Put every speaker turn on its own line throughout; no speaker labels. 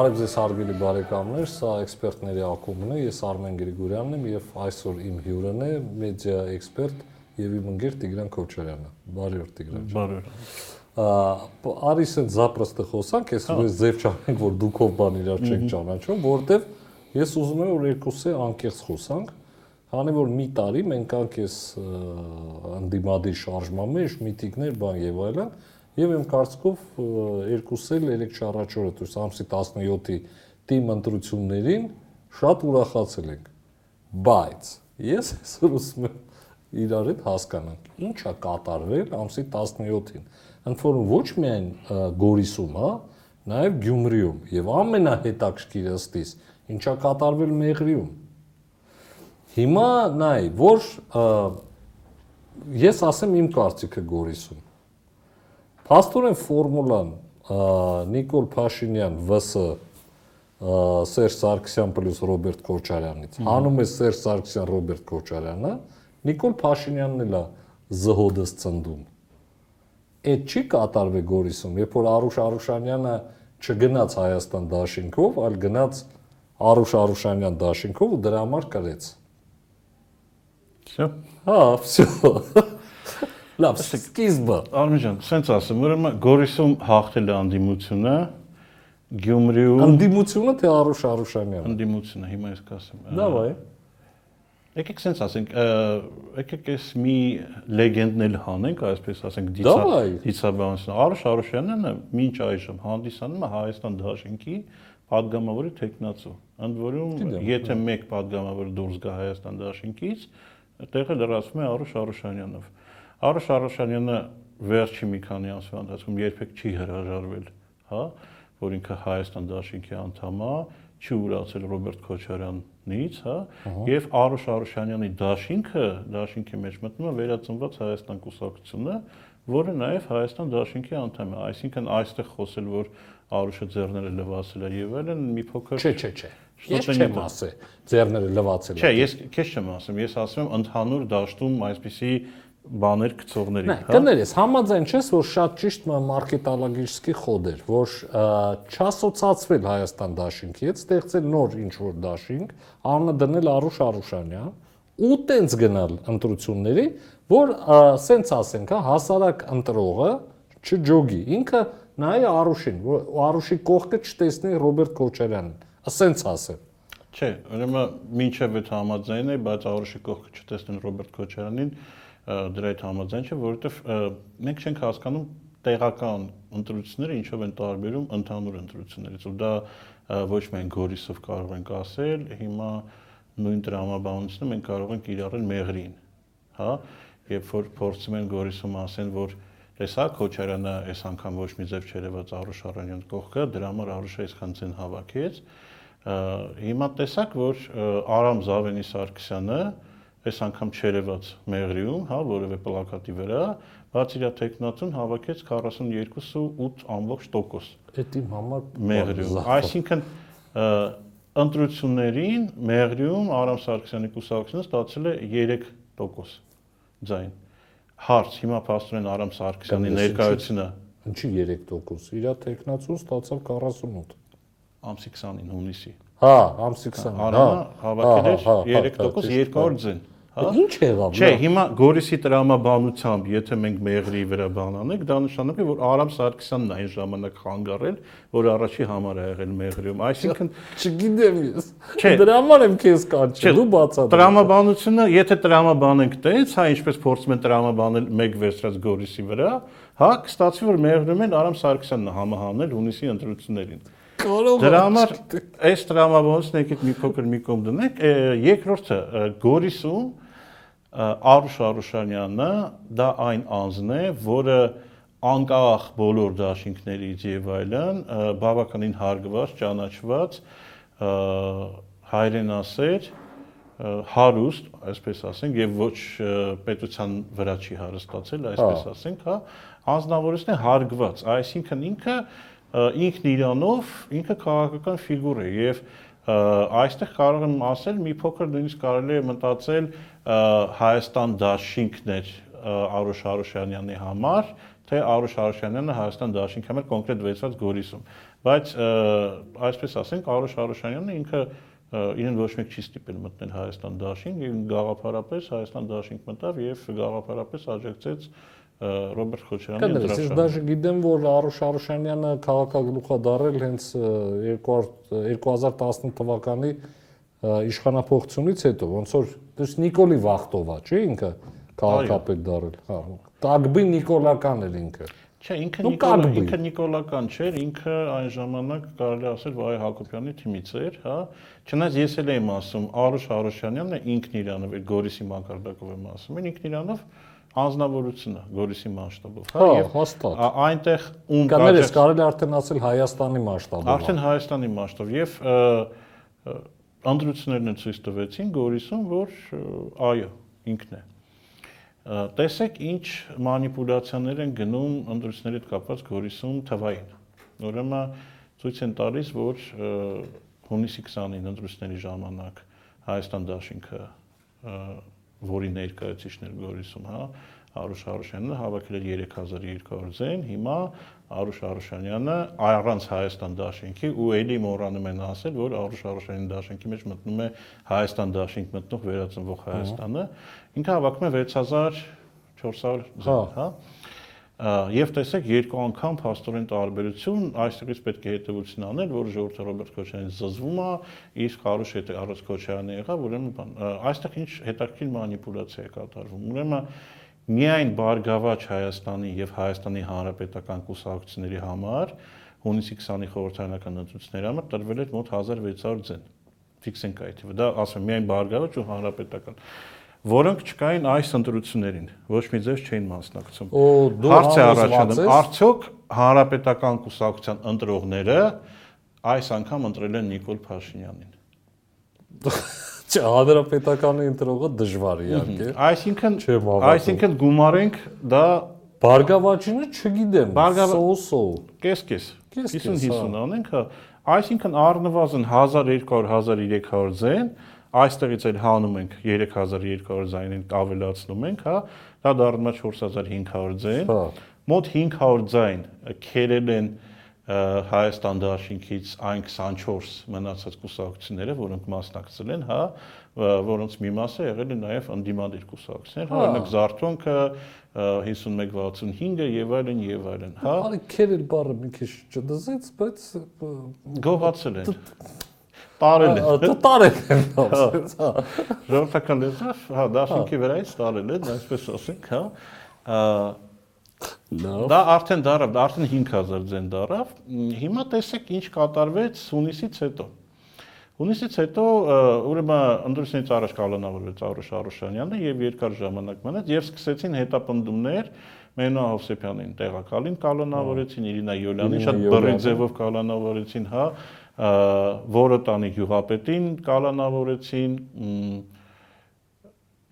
Բարև ձեզ հարգելի բարեկամներ, սա էքսպերտների ակումբն է, ես Արմեն Գրիգորյանն եմ եւ այսօր իմ հյուրն է մեդիա էքսպերտ եւ իմ ընկեր Տիգրան Քոչարյանը։ Բարի օր Տիգրան։
Բարի օր։
Արիս են զապրստը խոսանք, ես ուզում ձև չանենք, որ դուքով բան իրար չեք ճանաչում, որովհետեւ ես ուզում եմ որ երկուսը անկեղծ խոսանք, քանի որ մի տարի մենք անք էս անդիմադի շարժման մեջ միտիկներ բան եւ այլն, Եվ իմ կարծիքով երկուսը էլ երեք չառաջ օրը, դուրս ամսի 17-ի թիմ ընտրություններին շատ ուրախացել ենք։ Բայց ես այսօր ուզում եմ իրար հետ հասկանանք, ինչա կատարվել ամսի 17-ին։ Ընդ որում ոչ միայն Գորիսում, հա, նաև Գյումրիում եւ ամենահետաքրքիրը ըստիս, ինչա կատարվել Մեղրիում։ Հիմա նայ, որ ես ասեմ իմ կարծիքը Գորիսում Փաստորեն ֆորմուլան Նիկոլ Փաշինյան ՎՍ Սերժ Սարգսյան պլյուս Ռոբերտ Քոչարյանից։ Հանում է Սերժ Սարգսյան Ռոբերտ Քոչարյանը, Նիկոլ Փաշինյանն էլ է զհոդս ծնդում։ Այդ չի կատարվի Գորիսում, երբ որ Արուշ Արուշանյանը չգնաց Հայաստան դաշինքով, այլ գնաց Արուշ Արուշանյան դաշինքով ու դրա համար կրեց։
Всё։
Հա, всё։ Լավ, սկիզբը։
Արմեն ջան, սենց ասեմ, ուրեմն Գորիսում հաղթել է անդիմությունը, Գյումրիում
Անդիմությունը թե Արուշ Արուշանյանը։
Անդիմությունը, հիմա ես կասեմ։
Լավ է։
Եկեք սենց ասենք, եկեք էս մի լեգենդն էլ հանենք, այսպես ասենք դիցա դիցաբանություն։ Արուշ Արուշյանն մինչ այժմ հանդիսանում է Հայաստան Դաշնքի падգամավորի տեխնացու։ Ընդ որում, եթե մեկ падգամավոր դուրս գա Հայաստան Դաշնքից, տեղը լրացվում է Արուշ Արուշանյանով։ Արուշ Արուշանյանը վերջի մի քանի ամսվա ընթացքում երբեք չի հրաժարվել, հա, որ ինքը Հայաստան դաշինքի անդամ է, չի ուրացել Ռոբերտ Քոչարյանից, հա, եւ Արուշ Արուշանյանի դաշինքը, դաշինքի մեջ մտնում է վերածնված Հայաստան կուսակցությունը, որը նաեւ Հայաստան դաշինքի անդամ է, այսինքն այստեղ խոսել, որ Արուշը ձեռները լվացել է եւ այլն մի փոքր
Չէ, չէ, չէ։ Ես չեմ ասել ձեռները լվացել
Չէ, ես քեզ չեմ ասում, ես ասում եմ ընդհանուր դաշտում այսպիսի բաներ գծողների,
հա։ Կներես, համաձայն չես, որ շատ ճիշտ մարքետալոգիստի խոդ էր, որ չասոցացվել Հայաստան դաշինքի հետ, ստեղծել նոր ինչ որ դաշինք, անունը դնել Արուշ Արուշանյան ու տենց գնալ ընտրությունների, որ սենց ասենք, հա, հասարակ ընտրողը չջոգի։ Ինքը նայ Արուշին, որ Արուշի կողքը չտեսնի Ռոբերտ Քոչարյանին։ Ասենց ասեմ։
Չէ, ուրեմն մինչև այդ համաձայն է, բայց Արուշի կողքը չտեսնեն Ռոբերտ Քոչարյանին, դրա հետ համաձայն չէ, որովհետև մենք չենք հասկանում տեղական ընտրությունները ինչով են տարբերում ընդհանուր ընտրություններից։ Ու դա ոչ միայն Գորիսով կարող ենք ասել, հիմա նույն տրամաբանությունը մենք կարող ենք իրարել Մեղրին, հա, երբ որ փորձում են Գորիսում ասեն, որ տեսա Քոչարյանը այս անգամ ոչ մի ձև չերևաց Արուշ Արանյան կողքը, դրա համար Արուշը այսքան ցեն հավաքեց։ Հիմա տեսակ, որ Արամ Զավենի Սարգսյանը այս անգամ չերևաց Մեղրիում, հա, որևէ պլակատի վրա, բայց իր տեխնատուն հավաքեց 42.8%։
Դա իմ համար
Մեղրիում։ Այսինքն ընտրություններին Մեղրիում Արամ Սարգսյանի կուսակցությունը ստացել է 3% ձայն։ Հարց, հիմա փաստորեն Արամ Սարգսյանի ներկայությունը
ինչի 3%։ Իր տեխնացուն ստացավ 48
ամսի 20-ին հունիսի։
Հա, ամսի 20-ին։
Արամը հավաքել էր 3% 200 ձեն։
Հա։ Ինչ եղավ։
Չէ, հիմա Գորիսի տրամաբանությամբ, եթե մենք Մեղրի վրա բան անենք, դա նշանակում է, որ Արամ Սարգսյանն այն ժամանակ խանգարել, որ առաջի համար է եղել Մեղրիում։ Այսինքն,
չգիտեմ ես։ Դրա համար եմ քեզ կանչել, դու բացատրել։
Տրամաբանությունը, եթե տրամաբանենք տենց, հա, ինչպես փորձում են տրամաբանել մեկ վերցրած Գորիսի վրա, հա, կստացվի, որ Մեղրիում են Արամ Սարգսյանն համահանել հունիսի ընտրություններին։ Դրա համար այս տրամաբանությունը եկեք մի փոքր մի կողմ դնենք։ Երկրորդը Գորիսում Արուշ Արուշանյանը դա այն անձն է, որը անկախ բոլոր դաշինքներից եւ այլն բավականին հարգված, ճանաչված հայրենասեր հարուստ, այսպես ասենք, եւ ոչ պետության վրա չի հարստացել, այսպես
հա։
ասենք, հա, անznավորեցն է հարգված, այսինքն ինքը ինքն իրանով ինքը քաղաքական ֆիգուր է եւ այստեղ կարող եմ ասել մի փոքր նույնիսկ կարելի է մտածել Հայաստան դաշինքներ Արուշ Արուշյանյանի համար, թե Արուշ Արուշյանյանը Հայաստան դաշինքի համար կոնկրետ վերցված Գորիսում։ բայց այսպես ասենք Արոշ Արոշանյանը ինքը իրեն ոչ մեկ չի ստիպել մտնել Հայաստան դաշինք եւ գաղափարապես Հայաստան դաշինք մտավ եւ գաղափարապես աջակցեց Ռոբերտ Խոչարյանի
ընտրաշարժը։ Ես դաժե գիտեմ, որ Արոշ Արոշանյանը քաղաքագլուխա դարել հենց 2018 թվականի իշխանապողությունից հետո, ոնց որ դες Նիկոլի Վախտովա, չէ՞ ինքը քաղաքապետ դարել։ Հա։ Տագբի Նիկոլական էր ինքը։
Չէ, ինքը Նիկոլ ինքը Նիկոլական չէր, ինքը այն ժամանակ կարելի ասել Վայ Հակոբյանի թիմից էր, հա։ Չնայած ես էլ եմ ասում, Արուշ Արուշյանյանն է ինքն իրանով, Գորիսի մակարդակով եմ ասում, ինքն իրանով անznավորությունը Գորիսի մասշտաբով,
հա, եւ հաստատ։
Այնտեղ ում
կարելի է կարելի արդեն ասել Հայաստանի մասշտաբով։
Արդեն Հայաստանի մասշտաբ եւ անդրություններն ցույց տվեցին Գորիսում, որ այո, ինքն է տեսեք ինչ մանիպուլյացիաներ են գնում ընտրությունների հետ կապված Գորիսում թվային։ Ուրեմն ցույց են տալիս, որ հունիսի 20-ին ընտրությունների ժամանակ Հայաստան դաշինքը որի ներկայացուցիչներ Գորիսում, հա, Արուշ Արուշյանը հավաքել էր 3200 ձեն, հիմա Արուշ Արուշանյանը առանց Հայաստան դաշինքի ու ելի մոռանում են ասել, որ Արուշ Արուշյանի դաշինքի մեջ մտնում է Հայաստան դաշինք մտնող վերածնվող Հայաստանը, ինքը հավաքում է 6400 հա, հա Եվ տեսեք երկու անգամ փաստորեն տարբերություն, այստեղից պետք է հետևություն անել, որ ժողովուրդը Ռոբերտ Քոչարյանից զզվում է, իսկ Արուշ հետ Արուշ Քոչարյանը եղավ, ուրեմն այստեղ ինչ հետաքրքիր մանիպուլյացիա է կատարվում։ Ուրեմն միայն Բարգավաճ Հայաստանի եւ Հայաստանի Հանրապետական կուսակցությունների համար հունիսի 20-ի խորհրդարանական ընտրությունների համար տրվել էր մոտ 1600 ձեն։ Ֆիքսենք այդ թիվը։ Դա ասում միայն Բարգավաճ ու Հանրապետական որոնք չկային այս ընտրություններին, ոչ մի ձև չէին մասնակցում։ Հարց է առաջանում, արդյոք հանրապետական կուսակցության ընտրողները այս անգամ ընտրել են Նիկոլ Փաշինյանին։
Չէ, հանրապետականի ընտրողը դժվար իհարկե։
Այսինքն, այսինքն գումարենք դա
Բարգավաճինը չգիտեմ, սո-սո։
Կես-կես։ 50-50 անենք, հա։ Այսինքն առնվազն 1200-1300 ձեն այստեղից էլ հանում ենք 3200 ձայնին ավելացնում ենք, հա, դա դառնում է 4500 ձայն։ Հա։ Մոտ 500 ձայն քերել են Հայաստան դաշինքից այն 24 մնացած կուսակցությունները, որոնք մասնակցել են, հա, որոնց մի մասը եղել է նաև անդիմադիր կուսակցություններ, հա, օրինակ Զարթոնքը 5165-ը եւ այլն եւ այլն, հա։
Արի քերել բառը մի քիչ չդզեց, բայց
գողացել են տարել է։
Դու տարել եմ
ասած, հա։ Ժողովրդական լեզվով, հա, դաշինքի վրայից տարել է, այսպես ասենք, հա։ Լավ։ Դա արդեն դարավ, արդեն 5000 ձեն դարավ։ Հիմա տեսեք ինչ կատարվեց հունիսից հետո։ Հունիսից հետո ուրեմն ընդրությունից առաջ կալանավորվեց Արուշ Արուշանյանը եւ երկար ժամանակ մնաց եւ սկսեցին հետապնդումներ Մենո Հովսեփյանին տեղակալին կալանավորեցին, Իրինա Յոլյանին շատ բռի ձևով կալանավորեցին, հա, որը տանի գյուղապետին կալանավորեցին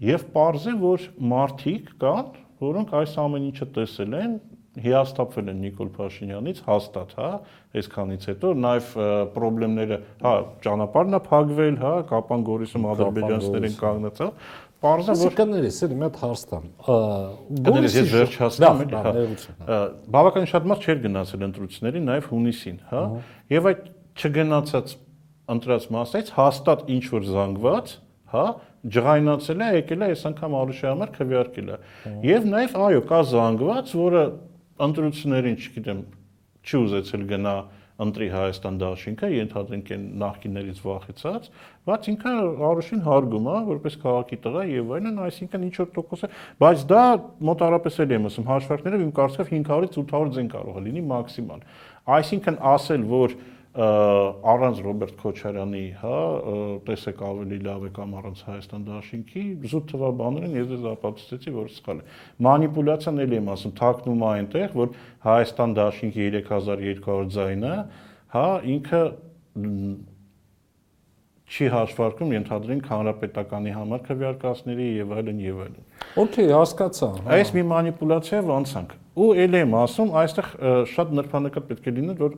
եւ parzե որ մարտիկ կան, որոնք այս ամեն ինչը տեսել են, հիաստապվել են Նիկոլ Փաշինյանից հաստատ, հա, այսքանից հետո նաև խնդիրները, հա, ճանապարհն է փակվել, հա, Կապան Գորիսում ադրբեջանցիներին կանգնեցավ,
Պարզա որ կներես, էլի մի հատ հարստամ։
Կներես ես վերջացնում եմ, հա։ Բավականին շատ մարդ չէր գնացել ընտրությունների, նաև հունիսին, հա։ Եվ այդ չգնացած ընտրած մասից հաստատ ինչ որ զանգված, հա, ջղայնացել է, եկել է այս անգամ Արուշի համար քվեարկել է։ Եվ նաև այո, կա զանգված, որը ընտրություններին, չգիտեմ, չի ուզեցել գնա ընտրի Հայաստան դաշինքը, ենթադրենք են նախկիններից վախեցած, բայց ինքը Արուշին հարգում է որպես քաղաքի տղա եւ այլն, այսինքն ինչ որ տոկոս է, բայց դա մոտարապես էլ եմ ասում, հաշվարկներով իմ կարծիքով 500-ից 800 ձեն կարող է լինի մաքսիմալ։ Այսինքն ասել, որ առանց Ռոբերտ Քոչարյանի, հա, տեսեք ավելի լավ է կամ առանց Հայաստան դաշինքի, զուտ թվա բաներ են, ես դες ապացուցեցի, որ սխալ է։ Մանիպուլյացիան էլի եմ ասում, թաքնում է այնտեղ, որ Հայաստան դաշինքի 3200 ձայնը, հա, ինքը չի հաշվարկում ենթադրենք հանրապետականի համար քվեարկածների եւ այլն եւ այլն։
Okay, հասկացա։
հա։ Այս մի մանիպուլյացիա ոնցանք։ Ու ել եմ ասում, այստեղ շատ նրբանկատ պետք է լինի, որ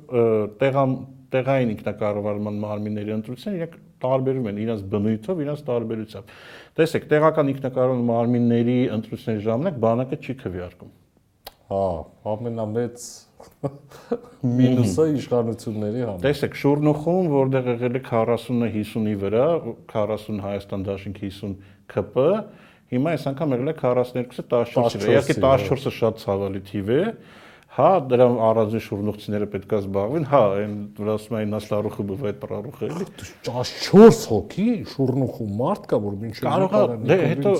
տեղամ տեղային ինքնակառավարման մարմինների ընտրության իրենք տարբերում են իրենց բնույթով, իրենց տարբերությամբ։ Տեսեք, տեղական ինքնակառավարման մարմինների ընտրությունների ժամանակ բանակը չի քվեարկում։
Հա, ամենամեծ Մինուսը իշխանությունների համար։
Տեսեք, Շուրնուխում, որտեղ եղել է 40-ը 50-ի վրա, 40 Հայաստան Դաշինք 50 ԿՊ, հիմա այս անգամ եղել է 42-ը 14-ը։ Իհարկե 14-ը շատ ցավալի թիվ է, Հա, դրա առանձին շուրնուղցիները պետքա զբաղվեն։ Հա, այն դրա ասում այն նասլարուխը բվայդ պրարուխը էլի։
14 հոգի շուրնուխու մարդ կա, որ մինչև
կարող է դե հետո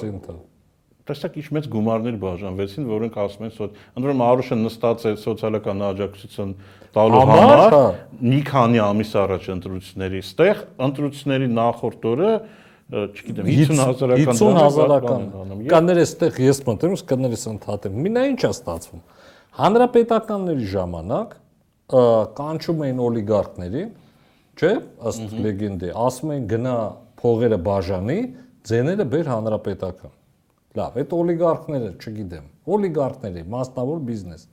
տեսակ ինչ մեծ գումարներ բաժանվեցին, որոնք ասում են սոց։ Ընդրում Արուշը նստած է սոցիալական աջակցություն տալու համար հա։ մի քանի ամիս առաջ ընտրությունների, ստեղ ընտրությունների նախորդ օրը չգիտեմ 50000-ական
50000-ական կաներ էստեղ ես մտնում, կաներս ընդհատեմ։ Մինա ի՞նչ է ստացվում։ Հանրապետականների ժամանակ կանչում էին օլիգարխներին, չէ՞, ըստ լեգենդի, ասում էին գնա փողերը բաժանի, ձեները բեր հանրապետական։ Լավ, այդ օլիգարխները, չգիտեմ, օլիգարխների մասնավոր բիզնես։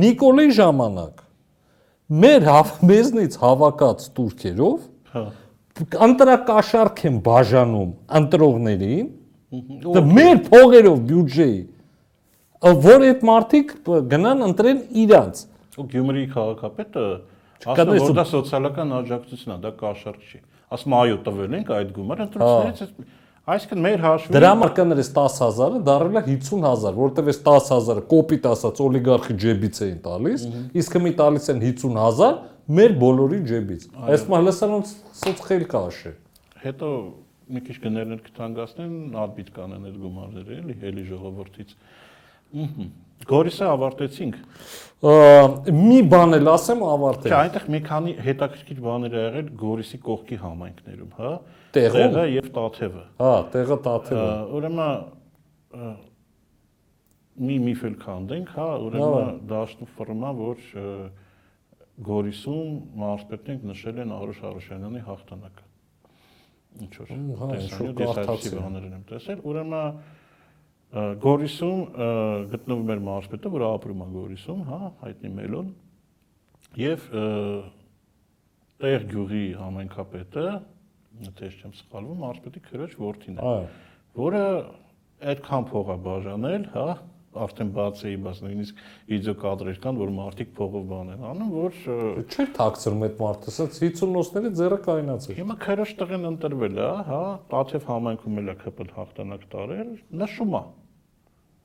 Նիկոլի ժամանակ մեր մեզնից հավաքած турքերով հա ընտրակաշարք են բաժանում ընտրողներին։ Դա մեր փողերով բյուջեի որ այդ մարդիկ գնան ընտրեն իրանց։
Ու Գյումրիի քաղաքապետը ասում որ դա սոցիալական աջակցություն է, դա կաշառք չի։ Ասում այո, տվել ենք այդ գումարը ընտրություններից Այսինքն մեր հաշվի
Դրա համար կներես 10000-ը դարել է 50000, որովհետև այս 10000-ը կոպիտ ասած օլիգարխի ջեբից էին տալիս, իսկ հիմի տալիս են 50000 մեր բոլորի ջեբից։ Այս մա լսանոց սոց խել կաշե։
Հետո մի քիչ գներներ կթանգացնեն, ադբիտ կանեն այդ գումարները, էլի, էլի ժողովրդից։ Գորիսը ավարտեցինք։
Մի բան էլ ասեմ ավարտել։
Չէ, այնտեղ մի քանի հետաքրքիր բաներ ա եղել Գորիսի կողքի համայնքներում, հա։
Տեղը
եւ Տաթևը։
Հա, տեղը Տաթևը։
Ուրեմն մի միֆել քանդենք, հա, ուրեմն դաշտու ֆորմա, որ Գորիսում մարզպետենք նշել են Արուշ Արուշյանյանի հաղթանակը։ Ինչ որ։
Հա, ինչ-որ կարդացի
բաներն եմ տեսել, ուրեմն Գորիսում գտնվում էր մարզպետը, որ ապրում է Գորիսում, հա, հայտնի Մելոն, եւ տեղ գյուղի համայնքապետը, եթե չեմ սխալվում, մարզպետի քրոջ որդին է, որը այդքան փող է բաժանել, հա, արդեն բաց էի, բայց նույնիսկ վիդեո կադրեր կան, որ մարդիկ փողով բան են անում, որ
չէր թաքցրում այդ մարդը, ասած 50-նոսների ձեռը կայնացել։
Հիմա քրոջ տղեն ընտրվել է, հա, Տաթև համայնքում էլ է կպել հաղթանակ տարել, նշում է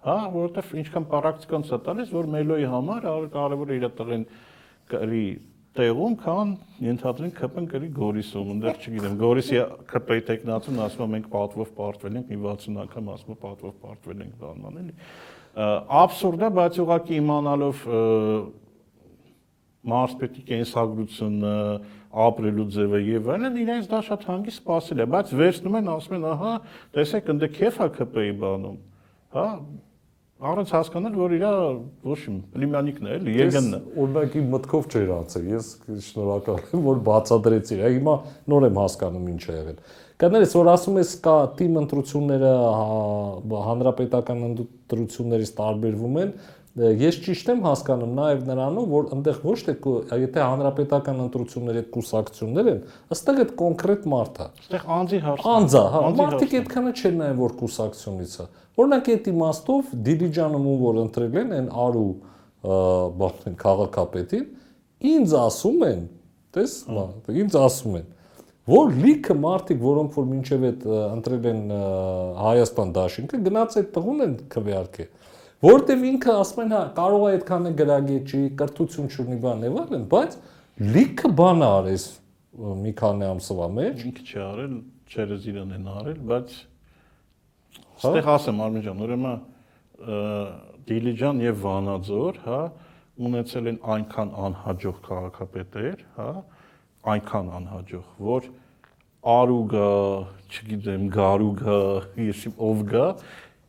հա, որովհետև ինչքան պրակտիկան ցա տալիս, որ մելոյի համար կարևոր է իր տղեն գրի տեղում, քան ենթադրեն ԿՊ-ն գրի Գորիսում, ընդեր չգիտեմ, Գորիսի ԿՊ-ի տեխնացուն ասում մենք պատվով պարտվել ենք, մի 60 անգամ ասում պատվով պարտվել ենք բանման էլի։ Աբսուրդ է, բայց ուղղակի իմանալով մարսպետի կենսագրությունը, ապրելու ձևը եւ այլն, իրենց դա շատ հանգիստ սпасել է, բայց վերցնում են ասում են, ահա, տեսեք, ընդ քեֆա ԿՊ-ի բանում, հա, առանց հասկանալ, որ իրա ոչ իմ պլիմյանիկն է, էլի, Եգենն է։
Օրինակի մտքով չէր անցել։ Ես շնորհակալ եմ, որ բացատրեցի։ Հիմա նոր եմ հասկանում ինչ է եղել։ Կներես, որ ասում ես կա թիմ ընտրությունները հանրապետական ընտրություններից տարբերվում են, ես ճիշտ եմ հասկանում նաև նրանով, որ այնտեղ ոչ թե եթե հանրապետական ընտրությունների այդ կուսակցություններ են, ըստեղ այդ կոնկրետ մարդ է։
Այստեղ անձի հարցը։
Անձա, հա, մարդիկ այդքանը չեն նաև որ կուսակցությունից է։ Օրինակ այդ իմաստով Դիլիջանում ում որ ընտրել են այն Արու բախտին քաղաքապետին, ինձ ասում են, տես, ինձ ասում են, որ լիքը մարդիկ, որոնք որ մինչև այդ ընտրել են Հայաստան դաշինքը, գնաց այդ տղուն են քվեարկել որտեվ ինքը ասում են հա կարող է այդքանը գրագեճի, կրթություն չունի բան եւ այլն, բայց լիքը բան արես մի քանի ամսվա մեջ։
Ինքը չի արել, չերեզ իրան են արել, բայց Ստեղ ասեմ Արմեն ջան, ուրեմն Դիլիջան եւ Վանաձոր, հա, ունեցել են այնքան անհաջող քաղաքապետեր, հա, այնքան անհաջող, որ Արուգա, չգիտեմ, Գարուգա, եսի ով գա,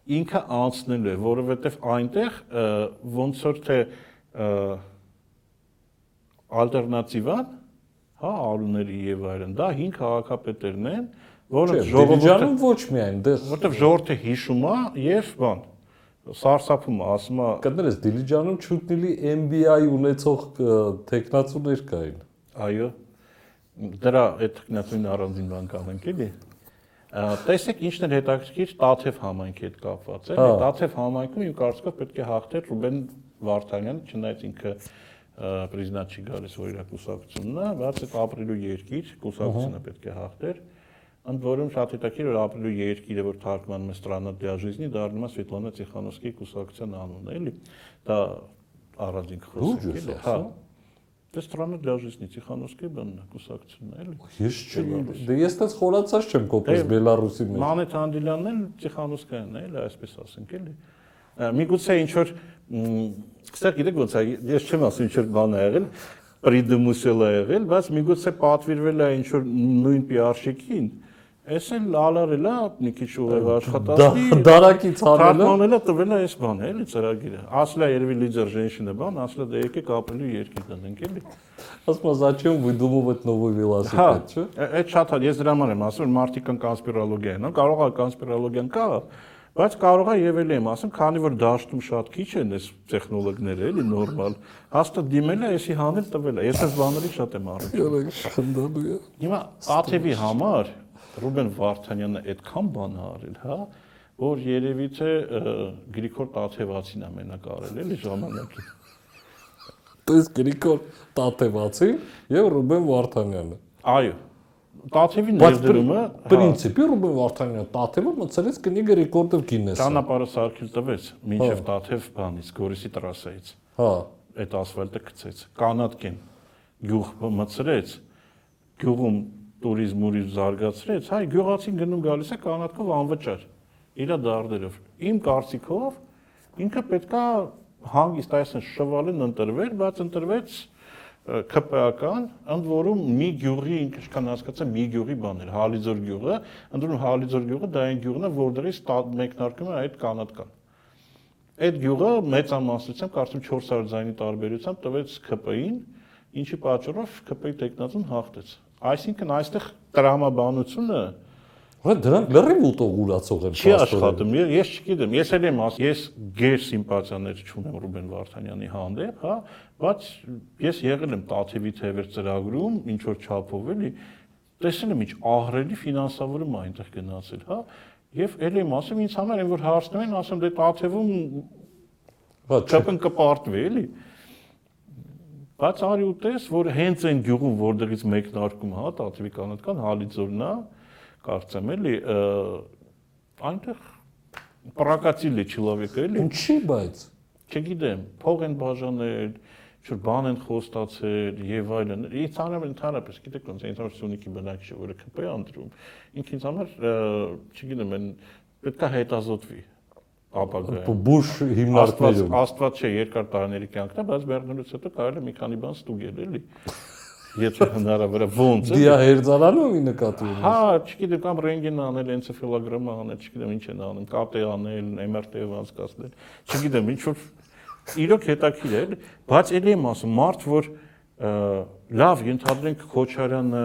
ինքը անցնել է, որովհետեւ այնտեղ ոնց որ թե ալտերնատիվան, հա, արուների եւ այլն, դա 5 քաղաքապետերն են,
որը ժողովուրդը ոչ միայն դեռ
որտեվ ժողովուրդը հիշում է եւ բան սարսափում ասում է
կներես Դիլիջանում չուտնիլի MBA ունեցող տեխնացուներ կային
այո դրա այդ տեխնացուին առանձին բան կանենք էլի Տեսեք, ինչն է հետաքրքիր Տաթև համայնքի հետ կապված է։ Տաթև համայնքում իմ կարծիքով պետք է հաղթեր Ռուբեն Վարդանյանը, չնայած ինքը պրեզիդենտ չի գալիս, որ իր կուսակցությունն է, բայց այդ ապրելու երկիր կուսակցությունը պետք է հաղթեր։ Ընդ որում շատ հետաքրքիր որ ապրելու երկիրը որ թարգմանում է Ստրանա դիաժիզնի դառնում է Սվետլանա Տիխանովսկի կուսակցության անունը, էլի։ Դա առանձին
խոսք է, հա։, հա։
Դե странно для жизни Тихановской բանն է կուսակցությունն էլի։
Ես չեմ։ Դե, դե ես այդպես խորացած չեմ կոպես դե Բելարուսի մեջ։
Մանեթ Անդիլյանն էլ Տիխանովսկայանն էլի, այսպես ասենք էլի։ Միգուցե ինչ որ Կստակ գիտեք ոնց է, ես չեմ ասում ինչ որ բան է եղել, պրիդմուսել է եղել, բայց միգուցե պատվիրվել է ինչ որ նույն PR-շիկին, Էս էլ ալարել է մի քիչ ուղեղ աշխատածի։
Դարակից արել է։
Թարգմանել է տվել է այս բանը, էլի ծրագիրը։ Ասլա երևի լիդեր женщина բան, ասլա դե եկեք ապրելու երկիր դնենք, էլի։
Ասում зачем выдумывать новый велосипед,
չէ։ Այդ շատ հա, ես դրա համար եմ ասում, մարդիկ կան կոնսպիրոլոգիա են, կարող է կոնսպիրոլոգիան կա, Բայց կարող է եւ էլի եմ ասում, քանի որ դաշտում շատ քիչ են այս տեխնոլոգները, էլի նորմալ, հաստատ դիմել է, էսի հանել տվել է։ Ես այս բաների շատ եմ առել։
Յորեք խնդալու է։
Հիմա ATV համար Ռուբեն Վարդանյանը այդքան բան արել, հա, որ երևի թե Գրիգոր Տաթևացին է մենակ արել, էլի ժամանակին։
Տես Գրիգոր Տաթևացին եւ Ռուբեն Վարդանյանը։
Այո, Տաթևի ներդրումը
պրինցիպի Ռուբեն Վարդանյանը Տաթևը մցրեց կնիգը ռեկորդով Գիննեսը։
Ճանապարհը սարքել տվեց, մինչև Տաթև բանից, Գորիսի տրասայից։
Հա։
Այդ ասֆալտը գցեց։ Կանատկեն գյուղ մցրեց, գյուղում տուրիզմ ուրիշ զարգացրեց, հայ գյուղացին գնում գալիս է կանատկով անվճար իր դարներով։ Իմ կարծիքով ինքը պետքա հանգիստ այսն շվալին ընտրվել, բայց ընտրվեց ԿՊԱ-կան, ընդ որում մի գյուղի, ինչքան հասկացա, մի գյուղի բաներ, Հալիձոր գյուղը, ընդ որում Հալիձոր գյուղը դա այն գյուղն է, որտեղից մեկնարկում է այդ կանատկան։ Այդ գյուղը մեծամասնությամբ, կարծում 400 ձայնի տարբերությամբ տվեց ԿՊ-ին, ինչի պատճառով ԿՊ-ի տեխնացուն հաղթեց։ Այսինքն այստեղ տրամաբանությունը
Հա դրանք լրիվ ուտողուրացող են
Չի աշխատում։ Ես չգիտեմ, ես էլ եմ ասում, ես գեր սիմպաթիաներ չունեմ Ռուբեն Վարդանյանի հանդեպ, հա, բայց ես եղել եմ Տաթևի թևեր ծրագրում, ինչ որ չափով էլի, տեսել եմ ինչ ահրելի ֆինանսավորում այնտեղ գնացել, հա, եւ ել եմ ասում ինձ համար այն որ հարցնում են, ասում դե Տաթևում հա չափն կպարտվի, էլի։ Բայց արի ուտես, որ հենց այն գյուղում, որտեղից մեկնարկում, հա, Տաթևի կանատկան Հալիձորն է, կարծեմ էլի, այնտեղ պրակացիլի չլավիկ էլի։
Ինչի՞ բայց։
Չգիտեմ, փող են բաժանել, ինչ բան են խոստացել եւ այլն։ Ինձ համար ընդհանրապես գիտեք ոնց ինձ համար Սյունիքի բնակիչը, որը ԿՊ է ընտրում, ինքը ինձ համար չգիտեմ, պետքա հետազոտվի ապագայում։
Բուշ հիմնարկներում։
Աստված չէ երկար տարիների կյանքն է, բայց մեռնելուց հետո կարելի է մի քանի բան ստուգել էլի եթե հնարավոր է ոնց
է։ Դիա հերձանալու նկատի ունես։
Հա, չգիտեմ, կամ ռենտգեն անել, էնցեֆալոգրամ անել, չգիտեմ ինչ են անում, կապ անել, MRT-ով անցկացնել։ Չգիտեմ, ինչ որ իրոք հետաքրիր է, բայց ելի եմ ասում, մարդ որ լավ ենթադրենք Քոչարյանը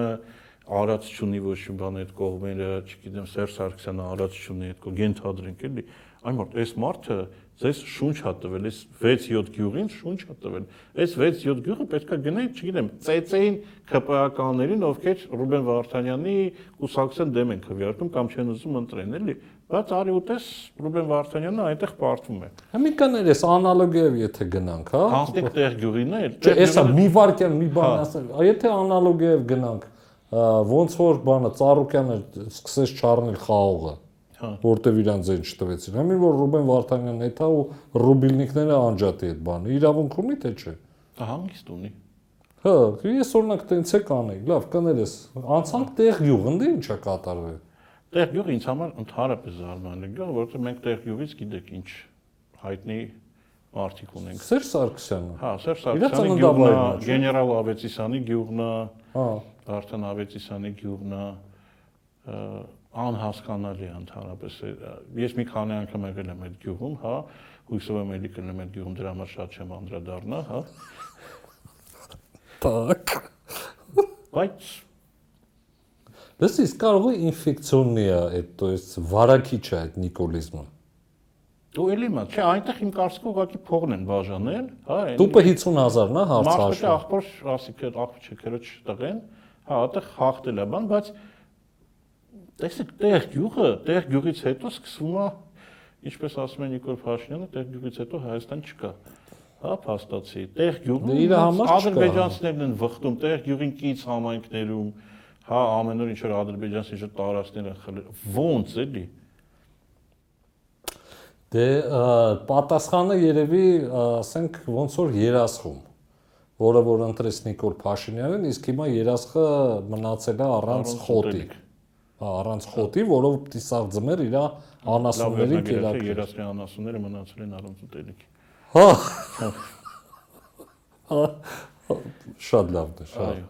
արած չունի ոչ մի բան այդ կողմերը, չգիտեմ, Սերժ Սարգսյանը արած չունի այդ կողմ, ենթադրենք էլի։ Այն մարդ, այս մարդը ձեզ շունչ հա տվել, այս 6-7 գյուղին շունչ հա տվել։ Այս 6-7 գյուղը պետքա գնայի, չգիտեմ, ծեծեին ԿՊԱ-կաններին, ովքեր Ռուբեն Վարդանյանի կուսակցության դեմ են քվեարկում կամ չեն ուզում ընտրեն, էլի։ Բայց արի ուտես Ռուբեն Վարդանյանը այնտեղ պարտվում է։
Հա մի կներ էս անալոգիայով եթե գնանք, հա։
Հաստիկ տեղ գյուղին է։
Չէ, էսա մի վարքյան մի բան հա։ ասել։ Եթե անալոգիայով գնանք, ոնց որ բանը Ծառուկյանը սկսեց չառնել խաղողը որտեվ իրան ձեն չտվեցին։ Համի որ Ռուբեն Վարդանյանն հետա ու ռուբիլնիկները անջատի այդ բանը։ Իրավունք ունի թե չէ։
Հանգիստ ունի։
Հա, ես օրինակ տենց է կանեի։ Լավ, կներես։ Անցանք տեղ գյուղ, ընդ ինչա կատարվել։
Տեղ գյուղ ինձ համար ընդհանրապես զարմանալի գյուղ, որովհետեւ մենք տեղ գյուղից գիտեք ինչ հայտնի մարդիկ ունենք։
Սերժ Սարգսյանը։
Հա, Սերժ Սարգսյանի գյուղն է, գեներալ Ավետիսյանի գյուղն է։ Հա։ Արդեն Ավետիսյանի գյուղն է անհասկանալի է ընդհանրապես։ Ես մի քանի անգամ եղել եմ այդ գյուղում, հա, հույսով եմ ելի կլինեմ այդ գյուղում, դրա համար շատ չեմ անդրադառնա, հա։
Տակ։
Բայց
Դες իսկ կարող է ինֆեկցիոննի է այդ, то есть վարակիչ է այդ նիկոլիզմը։
Ու էլի մա, չէ, այնտեղ իմ կարծիքով ուղղակի փողն են բաժանել, հա, այն։
Դուպը 50000-ն է հարցաշը։
Մարդը ախպոր, ասի, ախպոր չկրոջ տղեն, հա, այդտեղ հաղթել է բան, բայց Տեսեք, տեղ գյուղը, տեղ գյուղից հետո սկսվում է, ինչպես ասում է Նիկոլ Փաշինյանը, տեղ գյուղից հետո Հայաստան չկա։ հա, փաստացի։ Տեղ գյուղում
Դե իր համար
ադրբեջանցիներն են վխտում, տեղ գյուղին կից համայնքներում, հա, ամեն օր ինչ որ ադրբեջանցի ինչ տարածքներ են խլել։ Ոնց էլի։
Դե պատասխանը երևի, ասենք, ոնց որ երասխում, որը որ ընտրեց Նիկոլ Փաշինյանն, իսկ հիմա երասխը մնացել է առանց խոտի։
ուտելիք։
Հա, առանց խոտի, որով պիտի սաղ ձմեր իր անասունների կերակր։
երասխի անասունները մնացել են առանց ուտելիքի։
Հա։ Հա, Շատ լավն է, շատ։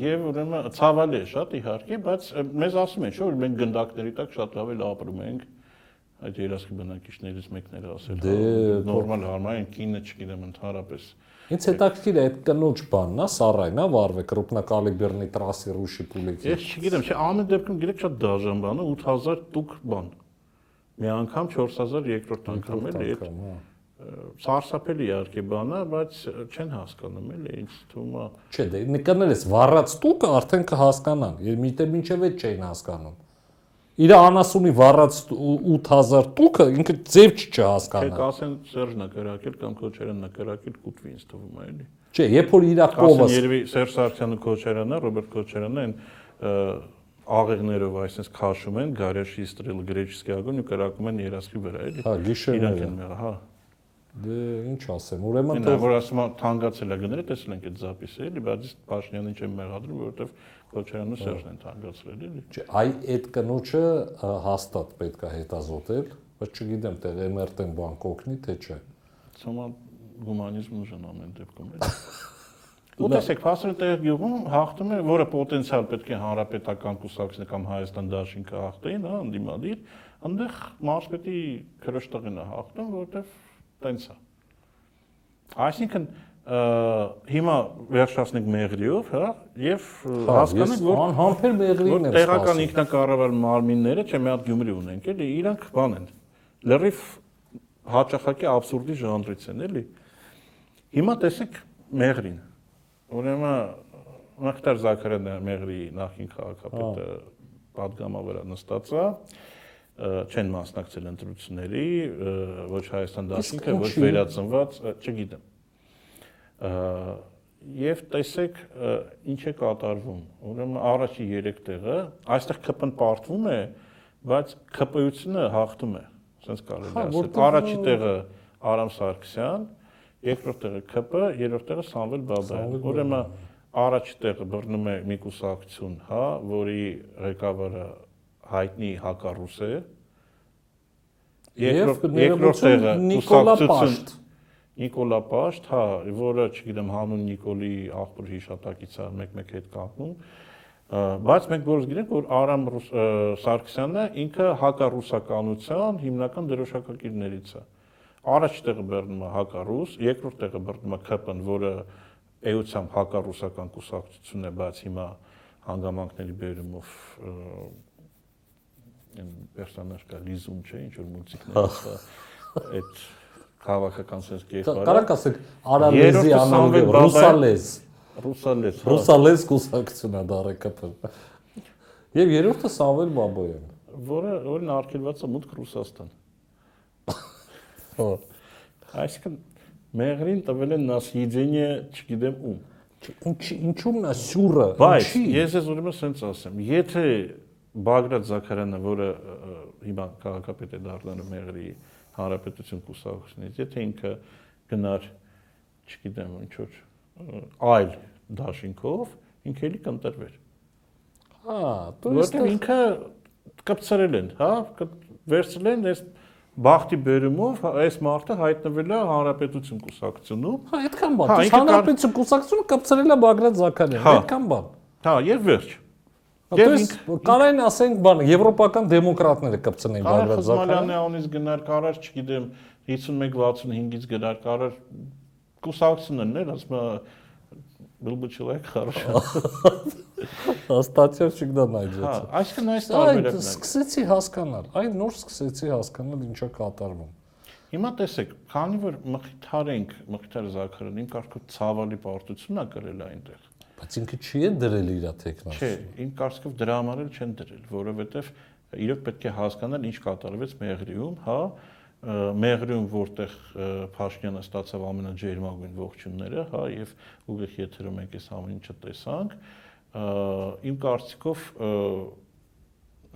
Եվ ուրեմն ցավալի է շատ իհարկե, բայց մեզ ասում են, չէ՞ որ մենք գնդակների տակ շատ լավ էլ ապրում ենք այդ երասխի բնակիչներից մեկն էր ասել։
Դե,
հա, նորմալ հարմար են կինը, չգիտեմ, ընդհանրապես։
Ինձ հետաքրքիր է այդ կնոջ բանն, Սարայն, հա, վարվե կրուպնակալիբերնի տրասի ռուշի պուլիկի։
Ես չգիտեմ, չէ, ամեն դեպքում գիտեք շատ դաժան բան է, 8000 տուկ բան։ Մի անգամ 4000 երկրորդ անգամ էլի, այդ սարսափելի իհարկե բան է, բայց չեն հասկանում էլի, ինձ թվում է։
Չէ, դե նկարներս վառած տուկը արդեն կհասկանան։ միտեղ մինչև այդ չէին հասկանում։ Իր անասունի վառած 8000 տուկը ինքը ձև
Չէ,
չհասկանա։
կասեն Սերժն է կրակել կամ Քոչարյանն է կրակել կուտվի ինձ թվում է էլի։
Չէ, երբ որ իր կովը
երևի Սերժ Սարգսյանը Քոչարյանը, Ռոբերտ Քոչարյանը այն ը, աղեղներով այսպես քաշում են, գարեշի ստրել գրեչսկի ագոն ու կրակում են երասխի վրա էլի։
հա
Իրանք
գիշերները։
են մեղա, հա։
Դե ինչ ասեմ, ուրեմն
Այն
թող
որ ասում եմ թանկացել է գները, տեսել ենք այդ զապիսը էլի, բայց Փաշինյանին չեմ մեղադրում, որովհետև Քոչարյանն ու Սերժն են թանկացրել էլի։
Չէ, այ այդ կնոջը հաստատ պետք է հետազոտել, բայց չգիտեմ, տեղ MRT-ն բան կօգնի թե չէ։
Ցոմա հումանիզմ ուժն ամեն դեպքում էլի։ Ու տեսեք, փաստորեն տեղ գյուղում հաղթում է, որը պոտենցիալ պետք է հանրապետական կուսակցն կամ Հայաստան դաշինքը հաղթեին, հա, անդիմադիր, այնտեղ մարզպետի քրոշտղին է հաղթում, որովհետև տենց է։ Այսինքն հիմա վերջացնենք մեղրիով, հա, եւ հա, հասկանանք, որ
անհամբեր մեղրին է։
Տեղական ինքնակառավար մարմինները, չէ, մի հատ Գյումրի ունենք, էլի, իրանք բան են։ Լրիվ հաճախակի абսուրդի ժանրից են, էլի։ Հիմա տեսեք մեղրին։ Ուրեմն Մախտար Զաքարյանը մեղրի նախին քաղաքապետը հա։ падգամա վրա նստած է չեն մասնակցել ընտրությունների ոչ Հայաստան դաշինքը, ոչ վերածնված, չգիտեմ Եվ տեսեք ինչ է կատարվում։ Ուրեմն առաջի 3 տեղը, այստեղ ԿՊ-ն պարտվում է, բայց ԿՊ-ությունը հաղթում է։ Սենց կարելի
Հա,
ասել։
որտեղ-
Առաջի տեղը Արամ Սարգսյան, երկրորդ տեղը ԿՊ, երրորդ տեղը Սամվել Բաբայան։ Ուրեմն առաջի տեղը բռնում է մի կուսակցություն, հա, որի ղեկավարը հայտնի հակառուս է։ Երկրորդ երկրորդ տեղը
Նիկոլա Պաշտ։
Նիկոլա Պաշտ, հա, որը, չգիտեմ, հանուն Նիկոլի աղբոր հիշատակից է մեկ-մեկ հետ կապնում։ Ա, Բայց մենք բոլորս գիտենք, որ Արամ Սարգսյանը ինքը հակառուսականության հիմնական դրոշակակիրներից է։ Առաջ տեղը բռնում է հակառուս, երկրորդ տեղը բռնում է ԿՊ-ն, որը էությամբ հակառուսական կուսակցություն է, բայց հիմա հանգամանքների բերումով այն պերսոնաժ կա լիզում չէ, ինչ որ մուլտիկներ այդ քաղաքական sense կերպարը։
Կարակ ասեք արալեզի անալոգը ռուսալեզ։
Ռուսալես, հա,
Ռուսալեզ կուսակցություն է դարը կապը։ Եվ երրորդը Սամվել Բաբոյան։
որը որն արգելված է մուտք Ռուսաստան։
Հա։
Այսինքն մեղրին տվել են նասիդենիա, չգիտեմ ում։
Ինչի ինչու՞մն է սյուրը։
Բայց ես ես ուրեմն սենց ասեմ, եթե Բագրատ Զաքարյանը, որը հիմա քաղաքապետ է դառնալու մեղրի հանրապետություն կուսակցությունից, եթե ինքը գնար, չգիտեմ, ինչ որ այլ դաշինքով, ինքը էլի կընտրվեր։
Հա,
Որտեղ ինքը կպցրել են, հա, վերցրել են այս բախտի բերումով հա, այս մարդը հայտնվել է հանրապետություն կուսակցությունում։
Հա, այդքան բան։
Հա,
Հա, Հանրապետություն կուսակցությունը կապցրել է Բագրատ Զաքարյանը,
Հա։
այդքան բան։
Հա, եւ վերջ։
Հա,
Եվ
То есть կարային ասենք բան, եվրոպական դեմոկրատները կապցնեն
Կարար
Բագրատ
Խզմալյանի
Զաքարյանը։
անունից գնար, կարար, չգիտեմ, 51-65-ից գնար, կարար կուսակցությունն էր, ասում է был бы человек хороший։
Ստատիա չկդա
Հա,
նայեցի։
այսինքն այս
Այդ
տարբերակն է։
սկսեցի հասկանալ, այն նոր սկսեցի հասկանալ ինչա կատարվում։
Հիմա տեսեք, քանի որ մխիթար ենք, մխիթար Զաքարյանը իմ կարծիքով ցավալի պարտություն է կրել այնտեղ։
Բայց ինքը չի է դրել իր
Չէ,
տեխնոս։
իմ կարծիքով դրա համար էլ չեն դրել, որովհետև իրոք պետք է հասկանալ ինչ կատարվեց Մեղրիում, հա, Մեղրիում, որտեղ Փաշինյանը ստացավ ամենաջերմագույն ողջունները, հա, եւ ուղիղ եթերում մենք այս ամեն ինչը տեսանք, իմ կարծիքով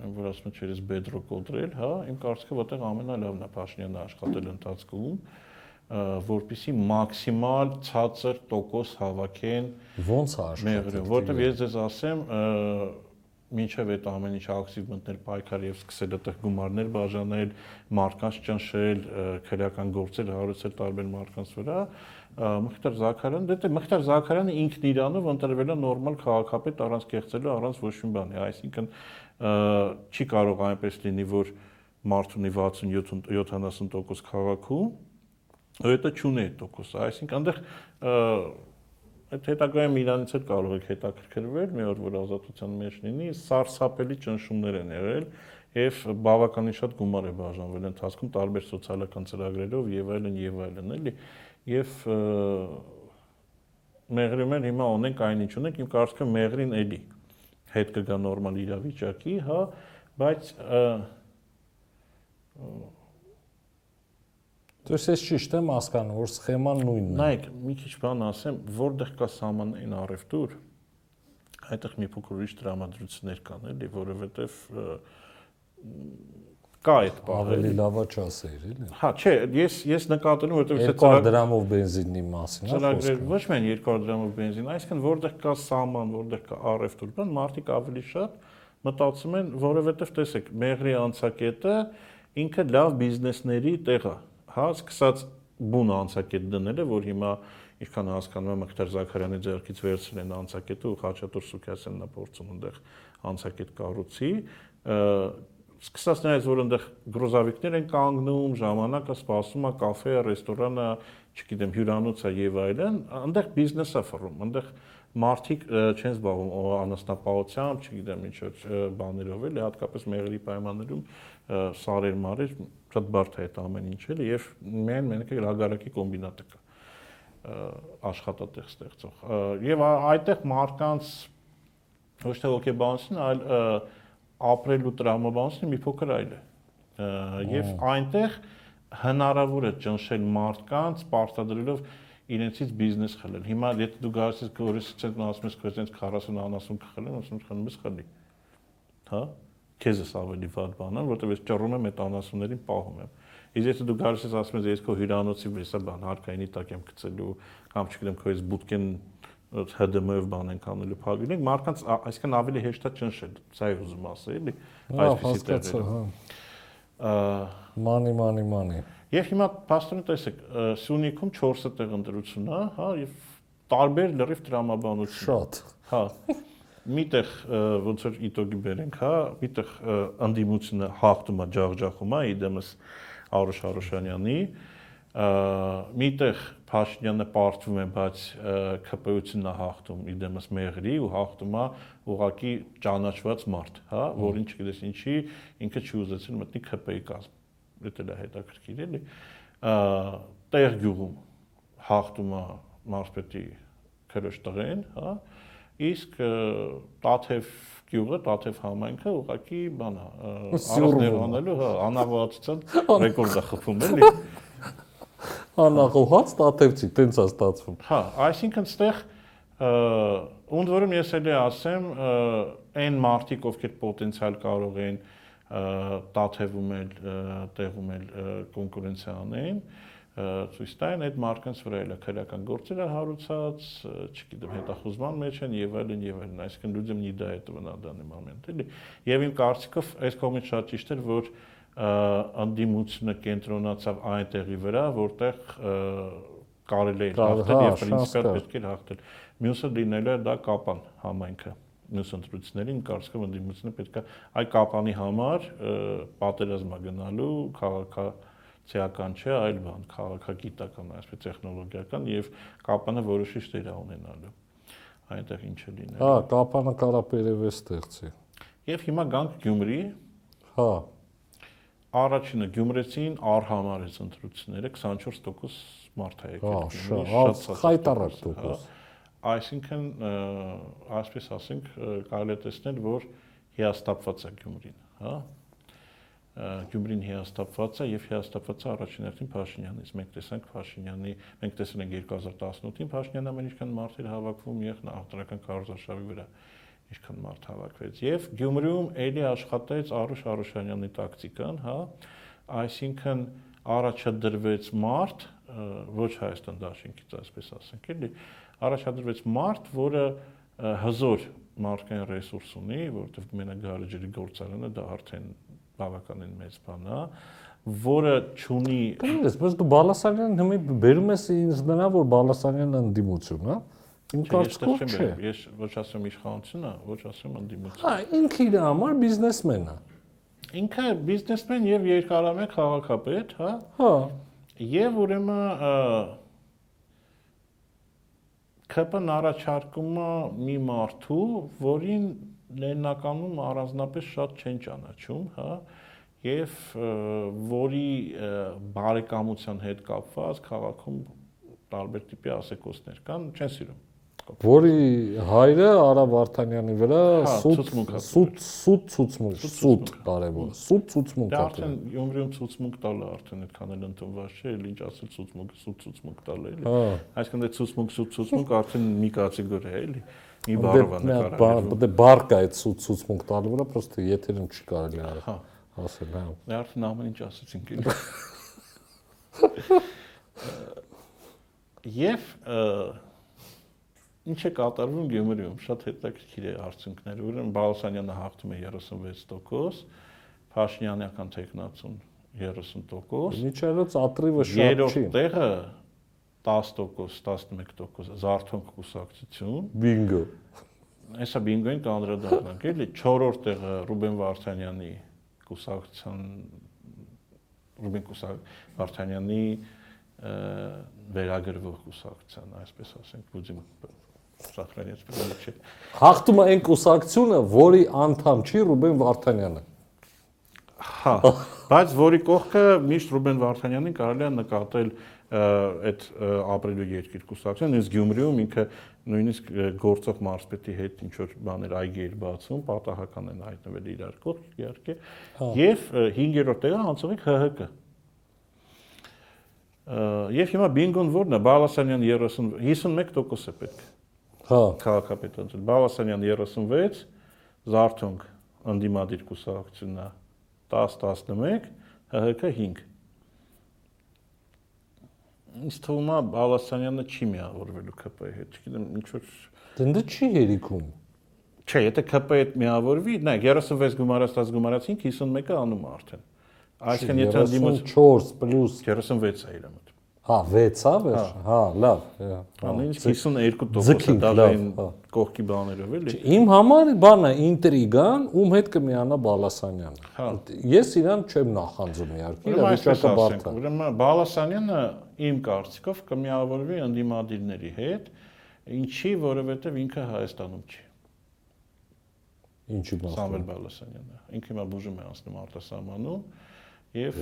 որ ասում եմ չերես bedrock կոտրել, հա, իմ կարծիքով որտեղ ամենալավն է Փաշինյանը աշխատել ընթացքում, որպիսի մաքսիմալ ցածր տոկոս հավաքեն
ոնց է աշխատել
մեղրը որտեվ ես ձեզ ասեմ մինչև այդ ամեն ինչ ակտիվ մտնել պայքար եւ սկսել այդտեղ գումարներ բաժանել, մարկանց ճնշել, քրեական գործեր հարուցել տարբեր մարկանց վրա, Մխիթար Զաքարյանը, դե Մխիթար Զաքարյանը ինքն իրանով ընտրվել է նորմալ քաղաքապետ առանց կեղծելու, առանց ոչ մի բանի, այսինքն չի կարող այնպես լինի, որ մարդ ունի 67-70% քաղաքում, հետո չունի այդ տոկոսը, այսինքն այնտեղ այդ հետագայում իրանից էլ կարող եք հետաքրքրվել, մի օր որ ազատության մեջ լինի, սարսափելի ճնշումներ են եղել եւ բավականին շատ գումար է բաժանվել ընթացքում տարբեր սոցիալական ծրագրերով եւ այլն եւ այլն, էլի։ Եվ մեղրում են հիմա ունենք այնինչ ունենք, իմ կարծիքով մեղրին էլի հետ կգա նորմալ իրավիճակի, հա, բայց
Դες ես ճիշտ եմ հասկանում, որ սխեման նույնն է։
Նայեք, մի քիչ բան ասեմ, որտեղ կա սահմանային առևտուր, այդտեղ մի փոքր ուրիշ դրամատրություններ կան, էլի, որովհետև կա այդ բանը։
Ավելի լավա չասեիր, էլի։
Հա, չէ, ես ես եմ, որովհետև
դա ծրագ դրամով բենզինի մասին
է խոսքը։ Ոչ միայն 200 դրամով բենզին, այսինքն որտեղ կա սահման, որտեղ կա առևտուր, բան մարդիկ ավելի շատ մտածում են, որովհետև տեսեք, մեղրի անցակետը ինքը լավ բիզնեսների տեղ է հա, սկսած բուն անցակետ դնելը, որ հիմա ինչքան հասկանում եմ Մխիթար Զաքարյանի ձեռքից վերցրել են անցակետը ու Խաչատուր Սուքյասյանն է փորձում այնտեղ անցակետ կառուցի, սկսած նայած որ այնտեղ գրոզավիկներ են կանգնում, ժամանակը սպասում է կաֆե, ռեստորանը, չգիտեմ, հյուրանոցը եւ այլն, այնտեղ բիզնես է ֆռում, այնտեղ մարդիկ չեն զբաղվում անասնապահությամբ, չգիտեմ ինչ որ բաներով էլի, հատկապես մեղրի պայմաններում սարեր մարեր շատ բարդ է այդ ամեն ինչ էլի եւ միայն մենքը հագարակի կոմբինատը կա աշխատատեղ ստեղծող եւ այդտեղ մարդկանց ոչ թե հոգեբանություն, այլ ապրելու տրամաբանությունը մի փոքր այլ է եւ այնտեղ հնարավոր է ճնշել մարդկանց պարտադրելով իրենցից բիզնես խլել։ Հիմա եթե դու գալիս ես գորիսից ասում ես քո այսպես 40 անասուն կխլեն, ասում ես խլում ես խլի։ Հա քեզ էս ավելի վատ բան է, որովհետև ես ճռում եմ այդ անասուններին պահում եմ։ Իսկ եթե դու գալիս ես ասում ես ես քո հյուրանոցի վրա բան հարկայինի տակ եմ գցելու կամ չգիտեմ քո այս բուտկեն ՀԴՄ-ով բան ենք անելու փակելին, մարդկանց այսքան ավելի հեշտ է ճնշել, սա է ուզում ասել, էլի,
այսպեսի տեղերում։ Հա։ Մանի, մանի, մանի։
Եվ հիմա փաստորեն տեսեք, Սյունիքում 4-ը տեղ ընտրություն է, հա, եւ տարբեր լրիվ տրամաբանություն։
Շատ։
Հա միտեղ ոնց որ իտոգի բերենք, հա, միտեղ անդիմությունը հաղթում է, ջախջախում է իդեմս Արուշ Արուշանյանի, միտեղ Փաշինյանը պարտվում է, բայց ԿՊ-ությունն է հաղթում իդեմս Մեղրի ու հաղթում է ուղակի ճանաչված մարդ, հա, որին չգիտես ինչի ինքը չի ուզեցել մտնի ԿՊ-ի կազմ։ Դա էլ է հետաքրքիր էլի։ Տեղ գյուղում հաղթում է մարզպետի քրոշ տղեն, հա, իսկ Տաթև գյուղը, Տաթև համայնքը ուղղակի բան է, առանց անելու, հա, անավացության ռեկորդ է խփում էլի։
Անաղոհած Տաթևցի, տենց է ստացվում։
Հա, այսինքն ստեղ ոնց որում ես էլի ասեմ, այն մարդիկ, ովքեր պոտենցիալ կարող են Տաթևում էլ տեղում էլ կոնկուրենցիա անեն, ցույց տային այդ մարկանց վրա էլ քրեական գործեր է հարուցած, չգիտեմ, հետախուզման մեջ են եւ այլն եւ այլն, այսինքն людям не до этого на данный момент, էլի։ Եվ իմ կարծիքով այս կողմից շատ ճիշտ էր, որ անդիմությունը կենտրոնացավ այն տեղի վրա, որտեղ կարելի է հաղթել եւ պրինցիպալ պետք է հաղթել։ Մյուսը լինելու է դա կապան համայնքը մյուս ընտրություններին կարծիքով ընդդիմությունը պետք է այ կապանի համար պատերազմա գնալու քաղաքա ցեական չէ, այլ բան, քաղաքագիտական, այսպես տեխնոլոգիական եւ կապանը որոշիչ դեր է ունենալու այնտեղ ինչ է լինելու։
Հա, կապանը կարա բերևե ստեղծի։
Եվ հիմա գանք Գյումրի։
Հա։
Առաջինը Գյումրեցին արհամարեց ընտրությունները 24% մարդ է եկել։
Հա, շատ խայտարակ տոկոս։
Այսինքն, այսպես ասենք, կարելի է տեսնել, որ հիաստապված է Գյումրին, հա Գյումրին հիաստապված է եւ հիաստապված է առաջին հերթին Փաշինյանից։ Մենք տեսանք Փաշինյանի, մենք տեսել ենք 2018-ին Փաշինյանը ամեն ինչքան մարդեր հավաքվում եղն ահտրական կառուցարշավի վրա ինչքան մարդ հավաքվեց եւ Գյումրիում ելի աշխատեց Արուշ Արուշանյանի տակտիկան, հա, այսինքն առաջադրվեց մարդ, ոչ Հայաստան դաշինքից այսպես ասենք, էլի, առաջադրվեց մարդ, որը հզոր մարդկային ռեսուրս ունի, որովհետև մենակ գարեջրի գործարանը դա արդեն բավականին մեծ բան է, որը ճունի
Բայց բայց դու Բալասանյանն հիմա բերում ես ինձ նրա որ Բալասանյանն ընդդիմություն, հա։
Իմ կարծիքով չէ։ Ես ոչ ասում իշխանություն է, ոչ ասում ընդդիմություն։
Հա, ինքը իր համար բիզնեսմեն է։
Ինքը բիզնեսմեն եւ երկարամետ քաղաքապետ, հա։
Հա։
Եվ ուրեմն ԿՊ-ն առաջարկում է մի մարդու, որին լեննականում առանձնապես շատ չեն ճանաչում, հա, եւ որի բարեկամության հետ կապված քաղաքում տարբեր տիպի ասեկոսներ կան, չեն սիրում
որի հայրը Արա Վարդանյանի վրա սուտ սուտ սուտ ցուցմունք սուտ կարևոր սուտ ցուցմունք
դա արդեն Գյումրիում ցուցմունք տալը արդեն այդքան էլ ընդունված չէ էլ ինչ ասել ցուցմունք սուտ ցուցմունք տալը էլի այսինքն այդ ցուցմունք սուտ ցուցմունք արդեն մի կատեգորիա է էլի մի բառով է
նկարագրվում դե բառ կա այդ ցուցմունք տալու վրա պրոստը եթերում չի կարելի ասել հա
դա արդեն ամեն ինչ ասեցինք էլի եւ Ինչ է կատարվում Գյումրիում, շատ հետաքրքիր է արդյունքները։ Ուրեմն Բալասանյանը հաղթում է 36%, Փաշինյանական տեխնացուն 30%։
Միջերոց ատրիվը շատ չի։
Երրորդ տեղը 10%, 11% Զարթոնք կուսակցություն։
Բինգո։
Հեսա բինգոին կանդրադառնանք, էլի 4-րդ տեղը Ռուբեն Վարդանյանի կուսակցության Ռուբեն կուսակ Վարդանյանի վերագրվող կուսակցության, այսպես ասենք, բուձի Սախրանյաց պետք չէ։
Հաղթում է այն կուսակցությունը, որի անդամ չի Ռուբեն Վարդանյանը։
Հա, բայց որի կողքը միշտ Ռուբեն Վարդանյանին կարելի է նկատել այդ ապրելու երկիր կուսակցության, իսկ Գյումրիում ինքը նույնիսկ գործող մարզպետի հետ ինչ որ բաներ այգիեր բացում, պատահական են հայտնվել իրար կողք իհարկե։ հա։ Եվ 5-րդ տեղը անցողիկ ՀՀԿ։ Եվ հիմա բինգոն ո՞րն է։ Բալասանյան 30 51% է պետք։
Հա,
քաղաքապետարան։ Բալասանյան 36, Զարթոնք անդիմադիր կուսակցությունն 10-11, ՀՀԿ 5։ Ինձ թվում է Բալասանյանը չի միավորվելու ԿՊ-ի հետ, չգիտեմ, ինչ որ
դե չի հերիքում։
Չէ, եթե ԿՊ-ի հետ միավորվի, նա 36 գումարած 10 գումարած 5 51-ը անում է արդեն։ Այսինքն եթե
դիմաց 4 պլյուս
36 է իր մոտ։
Հա, 6-ա վերջ։ Հա, լավ։
Նույնիսկ 52% դավային կողքի բաներով էլի։
Իմ համար բանը ինտրիգան, ում հետ կմիանա Բալասանյանը։ Ես իրան չեմ նախանձում իհարկե, վիճակը բարդ է։
Ուրեմն Բալասանյանը իմ կարծիքով կմիավորվի ընդդիմադիրների հետ, ինչի, որովհետև ինքը Հայաստանում չի։
Ինչի՞ բան։
Սամվել Բալասանյանը։ Ինքը հիմա բուժում է անցնում արտասահմանում Եվ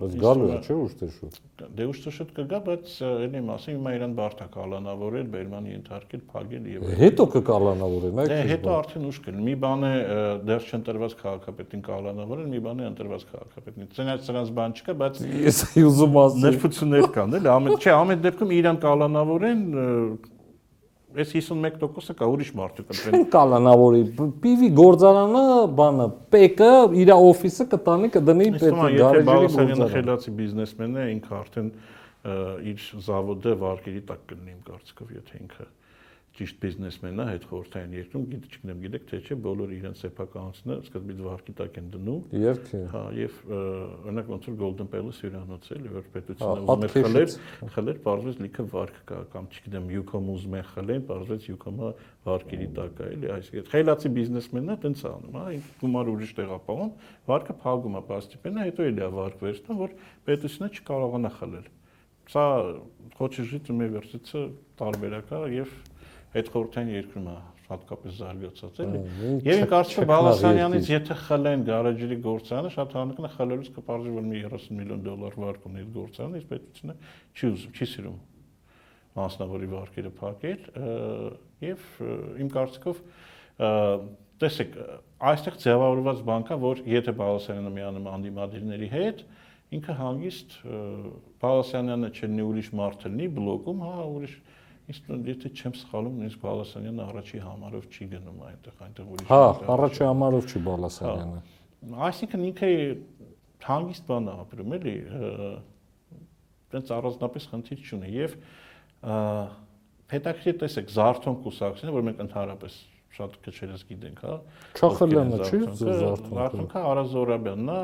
բայց գալու է, չէ՞ ուշտեր շուտ։
Դե ուշտեր շուտ կգա, բայց ելի մասը հիմա իրան բարթա կալանավորել, Բերմանի ենթարկել, փակել եւ
Հետո կկալանավորեն,
այո։ Դե հետո արդեն ուշ կլինի։ Մի բան է դեռ չընտրված քաղաքապետին կալանավորել, մի բան է ընտրված քաղաքապետին։ Ցնած սրանց բան չկա, բայց
ես ուզում ասեմ
նրբություններ կան, էլի, ամեն չէ, ամեն դեպքում իրան կալանավորեն Այս 51%-ը կա ուրիշ մարդու
կընտրեն։ Կալանավորի պիվի գործարանը, բանը, ՊԿ-ը իր օֆիսը կտանի կդնի
պետ գարեջի գործարանը։ Խելացի բիզնեսմեն է, ինքը արդեն իր զավոդը վարկերի տակ կլինի իմ կարծիքով, եթե ինքը ճիշտ բիզնեսմենն է հետ խորհրդային երկրում, գիտի չգիտեմ, գիտեք թե չէ, բոլորը իրենց սեփականությունը սկզբից վարկի տակ են դնում։
Իհարկե։
Հա, եւ օրինակ ոնց որ Golden Palace հյուրանոց էլի, որ պետությունը ուզում է խլել, խլել, բարձրից լիքը վարկ կա, կամ չգիտեմ, Yukon ուզում է խլեն, բարձրից Yukon-ը վարկերի տակ է, էլի, այսինքն խելացի բիզնեսմենն է տենց անում, հա, գումար ուրիշ տեղապահում, վարկը փակում է պաստիպենը, հետո էլի է վարկ վերցնում, որ պետությունը չկարողանա խլել։ Սա խոչի ժիթը մեր վերցիցը տարբերակ է եւ այդ խորհրդային երկրում է հատկապես զարգացած էլի։ Եվ ինք կարծում Բալասանյանից եթե խլեն գարեջրի գործարանը, շատ հանրակն է խլելուց կպարզի որ մի 30 միլիոն դոլար վարկ ունի այդ գործարանը, իսկ պետությունը չի ուզում, չի սիրում մասնավորի վարկերը փակել եւ իմ կարծիքով տեսեք, այստեղ ձևավորված բան կա, որ եթե Բալասանյանը միանում անդիմադիրների հետ, ինքը հանգիստ Բալասանյանը չլինի ուրիշ մարդ լինի բլոկում, հա, ուրիշ Իսկ եթե չեմ սխալվում, նույնիսկ Բալասանյանը առաջի համարով չի գնում այնտեղ, այնտեղ ուրիշ։
Հա, առաջի համարով չի Բալասանյանը։
Այսինքն ինքը հանգիստ բան է ապրում, էլի, տենց առանձնապես խնդիր չունի եւ հետաքրքիր տեսեք Զարթոն կուսակցությունը, որ մենք ընդհանրապես շատ քչերս գիտենք, հա։
Չախալյանը չի
Զարթոնքը։ Զարթոնքը Արազորաբյանն է,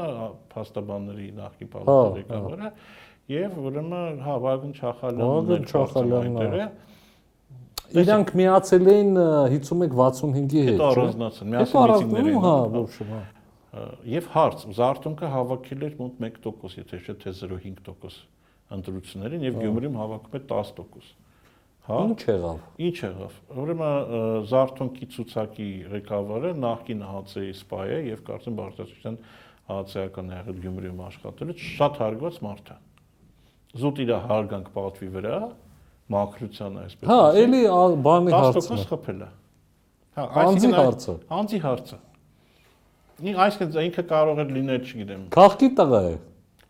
փաստաբանների նախկին պալատի ղեկավարը եւ ուրեմն հա Վագն Չախալյանն
է Չախալյանն Իրանք միացել էին 51-65-ի հետ,
Հետո առանձնացան, միասին միտինգներ
էին։ Հա, ոչ հա։
Եվ հարց, Զարթոնքը հավաքել էր մոտ 1%, եթե չէ թե 0.5% ընտրություններին եւ Գյումրիում հավաքում է 10%։
Հա։ Ինչ եղավ։
Ինչ եղավ։ Ուրեմն Զարթոնքի ցուցակի ղեկավարը նախկին ՀԱՑ-ի սպայ է եւ կարծեմ բարձրացության ՀԱՑ-ական եղել Գյումրիում աշխատել շատ հարգված մարդ է։ Զուտ իր հարգանք պատվի վրա մակրության այսպես։
Հա, էլի բանի հարցը։
10% խփել է։
Հա, այսինքն հարցը։
Անձի հարցը։ Այսինքն ինքը կարող է լինել, չգիտեմ։
Քաղքի տղա է։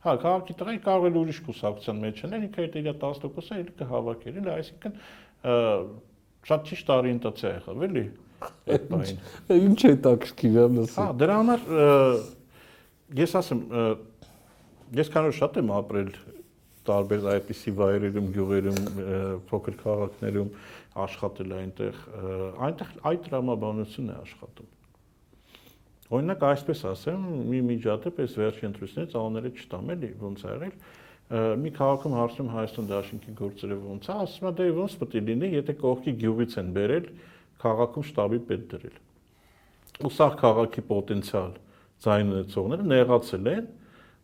Հա, քաղաքի տղայի կարող է ուրիշ կուսակցության մեջ լինել, ինքը այդ իր 10%-ը էլ կհավաքել, էլի, այսինքն շատ ճիշտ օրիենտացիա եղավ, էլի։
Այդ բանին։ Ինչ է տակշկի վերնասը։
Հա, դրա համար ես ասեմ, ես քանոր շատ եմ ապրել տարբեր այդպիսի վայրերում, գյուղերում, փոքր քաղաքներում աշխատել այնտեղ, այնտեղ այդ տրամաբանությունն է աշխատում Օրինակ այսպես ասեմ, մի միջադեպ էս վերջի ընտրությունից անունները չտամ էլի, ոնց ա եղել մի քաղաքում հարցում Հայաստան Դաշնքի գործերը ոնց է, ասում է դե ոնց պետք է լինի, եթե կողքի գյուղից են բերել քաղաքում շտաբի պետ դրել։ Ու սա քաղաքի պոտենցիալ ձայն ունեցողները նեղացել են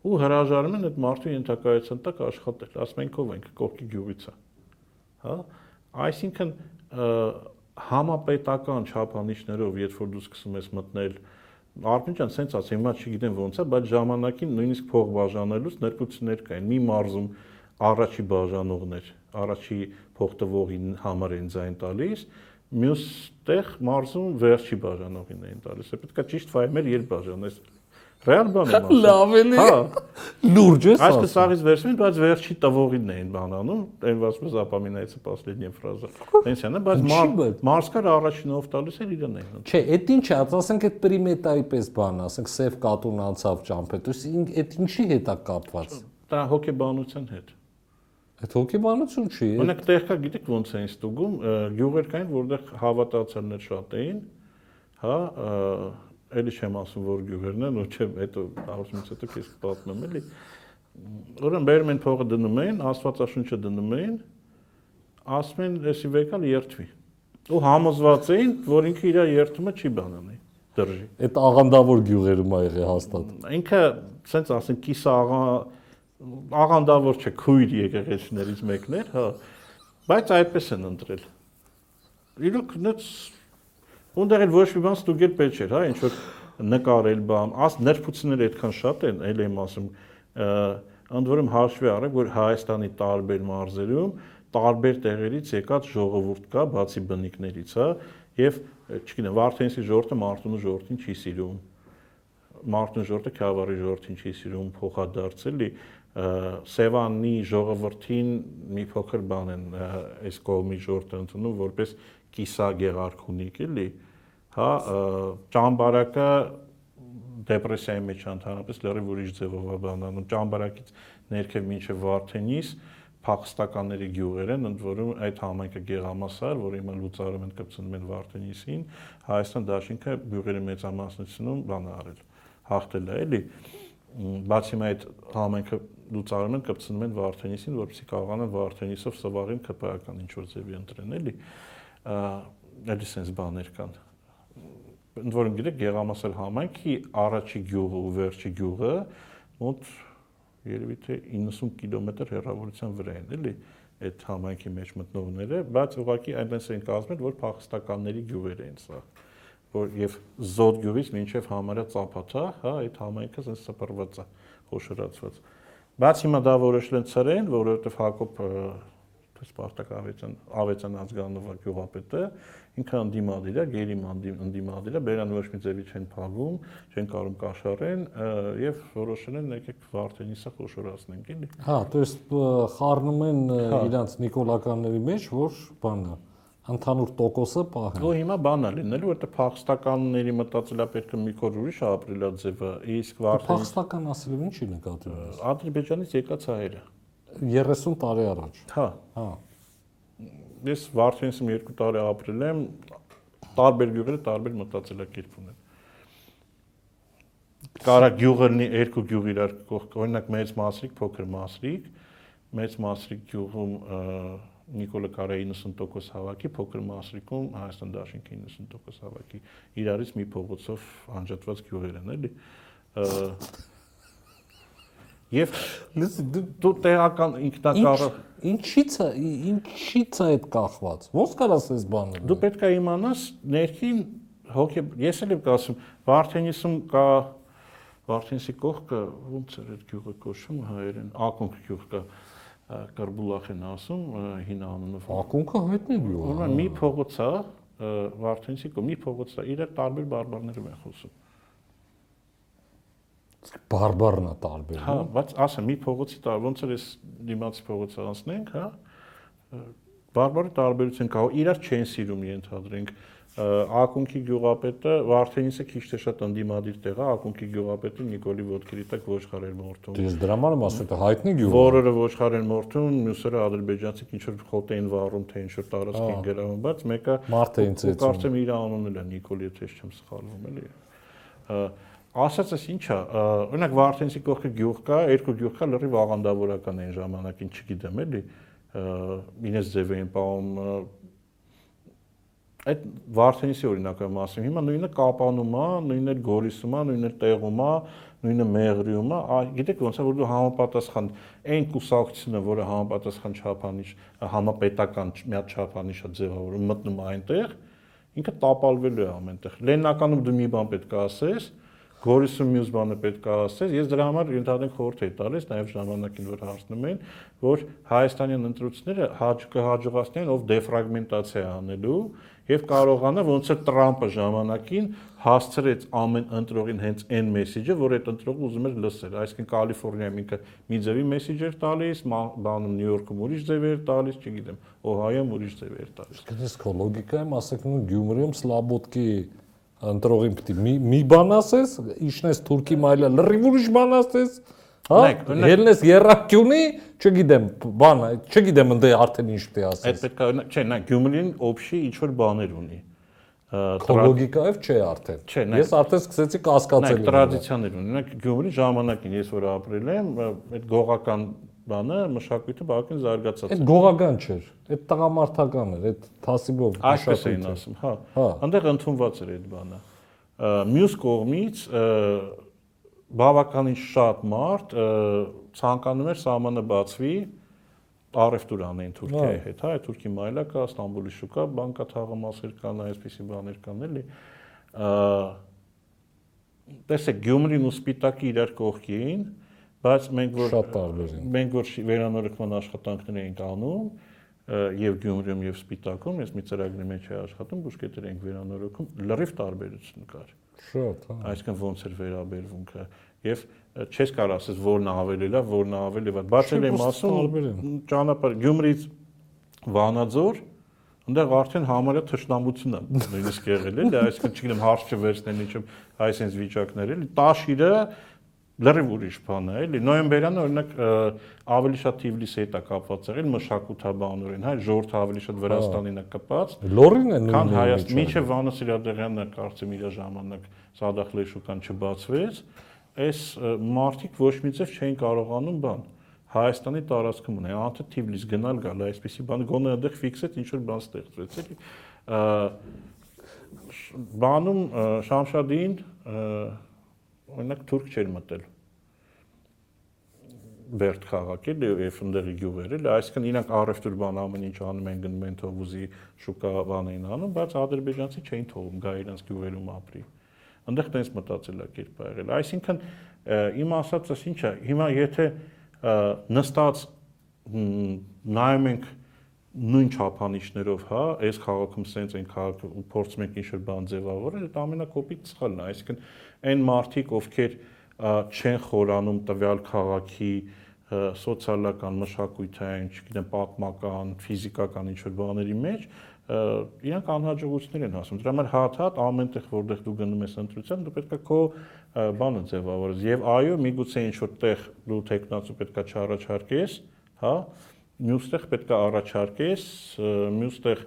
ու հրաժարում են այդ մարդու ենթակայության տակ աշխատել, ասում են կով ենք կողքի գյուղից է։ Հա? Այսինքն համապետական չափանիշներով, երբ որ դու սկսում ես մտնել Արփին ջան, սենց ասա, հիմա չգիտեմ ոնց է, բայց ժամանակին նույնիսկ փող բաժանելուց ներկություններ կային։ Մի մարզում առաջի բաժանողներ, առաջի փող տվողի համար են ձայն տալիս, մյուս տեղ մարզում վերջի բաժանողին էին տալիս։ Է պետքա ճիշտ ֆայմեր երբ բաժանես Ռեալ բան եմ
ասում։ Լավ էլի։ Հա։ Լուրջ է։
Այսպես սաղից վերջին, բայց վերջի տվողին էին բանանում, այն ասում запоминается последняя фраза։ Տենսիանը, բայց մարսկար առաջինով տալիս էր իրեն էին։
Չէ, այդ ինչ է, ասենք այդ պրիմետայի պես բան, ասենք սև կատուն անցավ ճամփետ, այդ ինչի հետ է կապված։
Դա հոկեբանության հետ։
Այդ հոկեբանություն չի։
Օրինակ տեղ կա, գիտեք ոնց էին ստուգում, գյուղեր կային, որտեղ հավատացյալներ շատ էին, հա, էլի չեմ ասում որ գյուղերն են, ու չեմ հետո հաղորդումից հետո քեզ պատմեմ էլի։ Ուրեմն բերում են փողը դնում են, աստվածաշունչը դնում են, ասում են էսի վեկալ երթվի։ Ու համոզված էին, որ ինքը իր երթումը չի բանանի դրժի։
Այդ աղանդավոր գյուղերում ա եղել հաստատ։
Ինքը, ասենց ասեն, կիսա աղա աղանդավոր չէ, քույր եկեղեցիներից մեկն էր, հա։ Բայց այդպես են ընտրել։ Իրոք նույն Ունդեղ էլ ոչ մի բան ստուգել պետք չէր, հա, ինչ որ նկարել բան, աս ներփությունները այդքան շատ են, ել եմ ասում, ընդ որում հաշվի առեք, որ Հայաստանի տարբեր մարզերում տարբեր տեղերից եկած ժողովուրդ կա, բացի բնիկներից, հա, եւ չգիտեմ, Վարդենսի ժողովուրդը Մարտունու ժողովրդին չի սիրում։ Մարտունու ժողովուրդը Քյավառի ժողովրդին չի սիրում, փոխադարձելի Սևանի ժողովրդին մի փոքր բան են այս կողմի ժողովուրդը ընդունում որպես կիսա գեղարքունիկ էլի, հա ճամբարակը դեպրեսիայի մեջ ընդհանրապես լրիվ ուրիշ ձևով է բանանում ճամբարակից ներքև մինչև Վարդենիս փախստականների գյուղեր են, ընդ որում այդ համայնքը գեղամասար, որը հիմա լուծարում են կպցնում են Վարդենիսին, Հայաստան դաշինքը գյուղերի մեծամասնությունում բան արել, հաղթել է, էլի։ Բացի այդ համայնքը լուծարում են կպցնում են Վարդենիսին, որովհետեւ կարողանան Վարդենիսով սվաղին ԿՊԱ-ական ինչ որ ձևի ընտրեն, էլի։ էլի sense բաներ կան ընդ որում գիտեք Գեղամասեր համայնքի առաջի գյուղը ու վերջի գյուղը մոտ երևի թե 90 կիլոմետր հեռավորության վրա են, էլի այդ համայնքի մեջ մտնողները, բայց ուղղակի այնպես են կազմել, որ փախստականների գյուղեր են սա որ եւ զոդ գյուղից մինչեւ համարը ծափաթա, հա, այդ համայնքը sense սպրված է, խոշորացված։ Բայց հիմա դա որոշել են ծրեն, որովհետեւ Հակոբ Սպարտակ Ավետյան Ավետյան ազգանունով գյուղապետը ինքը անդիմադիր է, գերի անդիմադիր է, բերան ոչ մի ձևի չեն փակում, չեն կարող կաշառեն եւ որոշել են եկեք Վարդենիսը խոշորացնենք, էլի։
Հա, то есть խառնում են հա։ իրանց նիկոլականների մեջ, որ բանը ընդհանուր տոկոսը պահեն։
Ու հիմա բան է լինելու, որտեղ փախստականների մտածելակերպը մի քոր ուրիշ է ապրելաձևը, իսկ
Վարդենիսը Փախստական ասելով ի՞նչի նկատի ունես։
Ադրբեջանից եկած հայերը։
30 տարի առաջ։
Հա։ Հա։ Ես Վարդենիսում 2 տարի ապրել եմ, տարբեր գյուղերը տարբեր մտածելակերպ ունեն։ Կարա գյուղը լինի երկու գյուղ իրար կողք, օրինակ մեծ մասրիկ, փոքր մասրիկ, մեծ մասրիկ գյուղում Նիկոլը Կարայի 90% հավաքի, փոքր մասրիկում Հայաստան Դաշինքի 90% հավաքի։ Իրարից մի փողոցով անջատված գյուղեր են, էլի։ Եվ դու տեղական ինքնակառը
ինչի՞ց է ինչի՞ց է այդ կախված։ Ոնց կարաս այս բանը։
Դու պետք է իմանաս ներքին հոգե ես էլ եմ ասում Վարդենիսում կա Վարդենիսի կողքը ոնց էր այդ գյուղը կոչվում հայերեն ակունք գյուղ կա Կարբուլախ են ասում հին անունով։
Ակունքը հայտնի գյուղ։
Ուրեմն մի փողոց է Վարդենիսի կողմի փողոց է իրար տարբեր բարբարներով են խոսում
բարբառն է տարբեր։
Հա, բայց ասա մի փողոցի տար ոնց էր էս դիմացի փողոցը անցնենք, հա։ Բարբարի տարբերություն կա, իրար չեն սիրում ենթադրենք ակունքի գյուղապետը Վարդենիսը քիչ թե շատ ընդդիմադիր տեղ է, ակունքի գյուղապետը Նիկոլի ոդկերի տակ ոչխարեր մորթում։
Դες դրա համար եմ ասում, թե հայտնի գյուղ։
Որորը ոչխարեր մորթում, մյուսերը ադրբեջանցիք ինչ որ խոտ էին վառում, թե ինչ որ տարածք են գերավում, բայց մեկը
Մարտեին ծեցում։
Կարծեմ իր անունն էլ է Նիկոլի, եթե չեմ սխալվում, էլի ասածս ի՞նչ է օրինակ Վարդենսի կողքը գյուղ կա երկու գյուղ կա լրիվ աղանդավորական այն ժամանակին չգիտեմ էլի ինձ ձև էին պահում այդ Վարդենիսի օրինակը մասում հիմա նույնը Կապանում է նույնը Գորիսում է նույնը Տեղում է նույնը Մեղրիում է գիտեք ոնց է որ դու համապատասխան այն կուսակցությունը որը համապատասխան չափանիշ համապետական մի հատ չափանիշ է ձևավորում մտնում այնտեղ ինքը տապալվելու է ամենտեղ լեննականում դու մի բան պետք է ասես Գորիսում մյուս բանը պետք է ասես, ես դրա համար ընդհանրեն խորհուրդ եի տալիս, նաև ժամանակին որ հարցնում են, որ հայաստանյան ընտրությունները հաճ կհաջողացնեն ով դեֆրագմենտացիա անելու եւ կարողանա ոնց է Տրամպը ժամանակին հասցրեց ամեն ընտրողին հենց այն մեսեջը, որ այդ ընտրողը ուզում էր լսել, այսինքն Կալիֆոռնիայում ինքը մի ձևի մեսեջ էր տալիս, բանում Նյու Յորքում ուրիշ ձև էր տալիս, չգիտեմ, Օհայոյում ուրիշ ձև էր տալիս։
Իսկ քո լոգիկայում ասեք նույն Գյումրիում Սլաբոդկի ընտրողին պիտի մի մի բան ասես, իշնես թուրքի մայլը լրիվ ուրիշ բան ասես, հա? Ելնես երակյունի, չգիտեմ, բան, չգիտեմ ընդ արդեն ինչ պիտի ասես։
Այդ պետք է, չէ, նա Գյումրին օբշի ինչ որ բաներ ունի
լոգիկայով չէ արդեն։ Ես արդեն սկսեցի կասկածել։
Տրադիցիաներ ունի։ Օրինակ Գյումրի ժամանակին ես որ ապրել եմ, այդ գողական բանը մշակույթը բավական զարգացած
է։ Այդ գողական չէր, այդ տղամարդական էր, այդ թասիբով
Այսպես էին ասում, հա։ հա։ Այնտեղ ընդունված էր այդ բանը։ Մյուս կողմից բավականին շատ մարդ ցանկանում էր սահմանը բացվի առևտուր անեն Թուրքիայի հետ, հա, Թուրքի մայլա կա, Ստամբուլի շուկա, բանկա թաղամասեր կան, այսպիսի բաներ կան էլի։ Տեսեք, Գյումրին ու Սպիտակի իրար կողքին, բայց մենք որ
շատ տարբեր են։
Մենք որ վերանորոգման աշխատանքներ էինք անում, եւ Գյումրիում եւ Սպիտակում, ես մի ծրագրի մեջ էի աշխատում, բուժկետեր էինք վերանորոգում, լրիվ տարբերություն կար։
Շատ, հա։
Այսինքն ոնց էր վերաբերվունքը եւ չես կարող ասես որն ավելի լավ, որն ավելի վատ։ Բայց էլ եմ ասում ճանապարհ Գյումրից Վանաձոր այնտեղ արդեն համարյա թշնամություն է նույնիսկ եղել էլի, այսինքն չգիտեմ հարց չվերցնեն ինչում այսպես վիճակներ էլի, տաշիրը լրիվ ուրիշ բան է, էլի։ Նոյեմբերյանը օրինակ ավելի շատ Թիվլիսի հետ է կապված եղել մշակութաբանորեն, հա, ժողովուրդը ավելի շատ Վրաստանին է կապած։
Լորին է
նույնը։ Քան Հայաստան, մինչև Վանո Սիրադեղյանը կարծեմ իր ժամանակ Սադախլեի շուկան չբացվեց, այս մարտիկ ոչ մի ձև չէին կարողանում բան Հայաստանի տարածքում ունեն, անթը Թիվլիս գնալ գալ, այսպեսի բան գոնե այնտեղ ֆիքսեց ինչ որ բան ստեղծվեց, էլի։ Բանում Շամշադին օրինակ թուրք չէր մտել Բերտ քաղաքի եւ ընդեղի գյուղերը, այսինքն իրանք առևտուր բան ամեն ինչ անում են գնում են թողուզի շուկա բան էին անում, բայց ադրբեջանցի չէին թողում գա իրանք գյուղերում ապրի։ Այնտեղ տենց մտածելակերպ ա եղել։ Այսինքն իմ ասածս ինչ է, հիմա եթե նստած նայում ենք նույն չափանիշներով, հա, այս քաղաքում սենց են քաղաքը ու փորձում ենք ինչ-որ բան ձևավորել, դա ամենակոպիտ սխալն է, այսինքն այն մարդիկ, ովքեր չեն խորանում տվյալ քաղաքի սոցիալական, մշակութային, չգիտեմ, պատմական, ֆիզիկական ինչ-որ բաների մեջ, իրանք անհաջողություններ են հասնում։ Դրա համար հատ-հատ ամենտեղ որտեղ դու գնում ես ընտրության, դու պետքա քո բանը ձևավորես։ Եվ այո, միգուցե ինչ-որ տեղ դու տեխնացու պետքա չառաջարկես, հա, մյուստեղ պետքա առաջարկես, մյուստեղ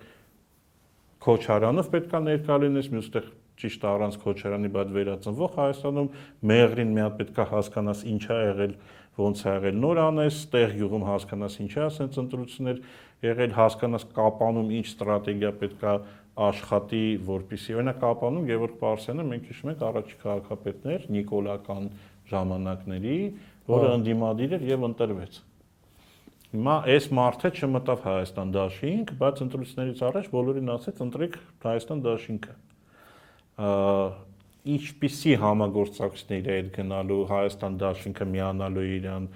Քոչարանով պետքա ներկա լինես, մյուստեղ ճիշտ առանց Քոչարանի բաց վերածնվող Հայաստանում մեղրին մի հատ պետքա հասկանաս ինչա եղել, ոնց է եղել նոր անես, տեղ յուղում հասկանաս ինչա ասենց ընտրություններ եղել, հասկանաս կապանում ինչ ստրատեգիա պետքա աշխատի, որպիսի օրինակ կապանում Գևորգ Պարսյանը մենք հիշում ենք առաջի քաղաքապետներ Նիկոլական ժամանակների, որը ընդդիմադիր էր եւ ընտրվեց Հիմա այս մարտը չմտավ Հայաստան դաշինք, բայց ընտրություններից առաջ բոլորին ասեց ընտրեք Հայաստան դաշինքը։ Ինչպիսի համագործակցություններ է այդ գնալու Հայաստան դաշինքը միանալու իրան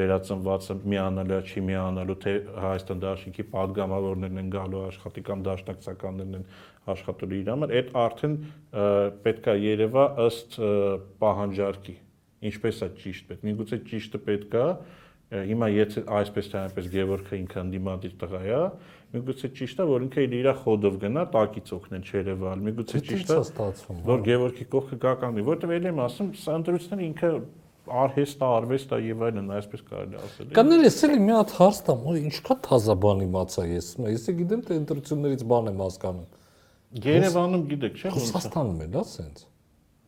վերածնվածը միանալու չի միանալու թե Հայաստան դաշինքի падգամավորներն են գալու աշխատի կամ դաշնակցականներն են աշխատելու իր համար այդ արդեն պետքա Երևա ըստ պահանջարկի ինչպես է ճիշտ պետք։ Միգուցե ճիշտը պետքա պետք Հիմա եթե այսպես թե այնպես Գևորգը ինքը ընդդիմադիր տղա է, միգուցե ճիշտ է, որ ինքը իր խոդով գնա, տակից օգնել Չերևալ, միգուցե ճիշտ է, որ հա։ Գևորգի կողքը գա կանգնի, որտեղ ելի եմ ասում, սա ընտրությունները ինքը արհեստ, արվեստ է եւ այլն, այսպես կարելի ասել։
Կաներ էսելի մի հատ հարց տամ, ու ինչքա թազա բան իմացա ես։ Ես գիտեմ թե ընտրություններից բան եմ հասկանում։
Երևանում գիտեք, չէ՞։
Ռուսաստանում է, դա սենց։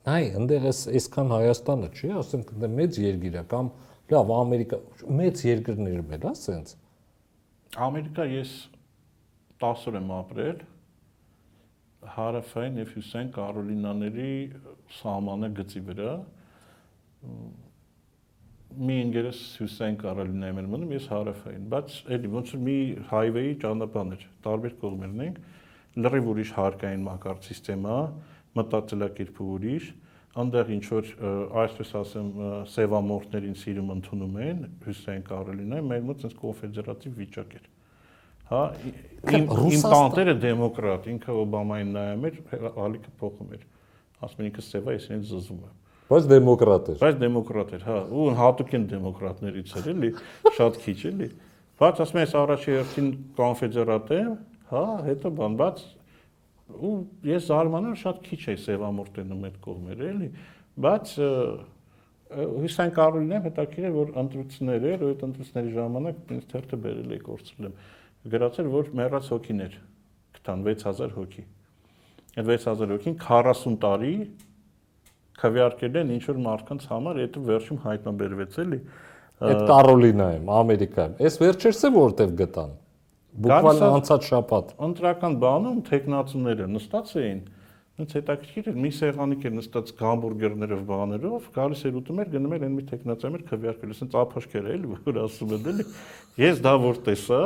Նայ, այնտեղ էս այսքան Հայաստանը չի, ասենք մեծ երկիր է կամ Լավ, Ամերիկա մեծ երկրներում է, դա սենց։
Ամերիկա ես 10 օր եմ ապրել հարավային եւ հյուսային Կարոլինաների սահմանը գծի վրա մի ինգերս հյուսային Կարոլինայում էր մնում, ես հարավային, բայց էլի ոնց որ մի հայվեի ճանապարհն էր, տարբեր կողմերն ենք, լրիվ ուրիշ հարկային մակարդ համակարգ, մտածելակերպը ուրիշ, անդեղ ինչ որ այսպես ասեմ սևամորտներին սիրում ընդունում են Հյուսեյն Կարոլինայի, մեր մոտ sense կոնֆեդերատիվ վիճակ էր։ Հա, իմ իմ տանտերը դեմոկրատ, ինքը Օբամային նայում էր, ալիքը փոխում էր։ Ասում են ինքը սևա, ես ինձ զզվում եմ։
Բայց դեմոկրատ էր։
Բայց դեմոկրատ էր, հա, ու հատուկ են դեմոկրատներից էր, էլի, շատ քիչ էլի։ Բայց ասում եմ, ես առաջի հերթին կոնֆեդերատ եմ, հա, հետո բան, բայց ու ես զարմանում շատ քիչ է սևամորտենում այդ կողմերը էլի բայց հյուսային Կարոլինայում հետաքրիր է որ ընտրություններ էր ու այդ ընտրությունների ժամանակ ինձ թերթը բերել է կորցրել եմ գրածել որ մեռած հոգիներ կտան 6000 հոգի այդ 6000 հոգին 40 տարի քվեարկել են ինչ որ մարդկանց համար այդ վերջում հայտնաբերվեց էլի
այդ Կարոլինայում Ամերիկայում այս վերջերս է որտեվ գտան Բուկվալ անցած շաբաթ։
Ընտրական բանում տեխնացուները նստած էին, ինձ հետաքրքիր էր մի սեղանի կեր նստած գամբուրգերներով բաներով, գալիս էր ուտում էր, գնում էր այն մի տեխնացիա մեր քվեարկել, ասենց ափաշկեր էլի, որ ասում են էլի։ Ես դա որ տեսա,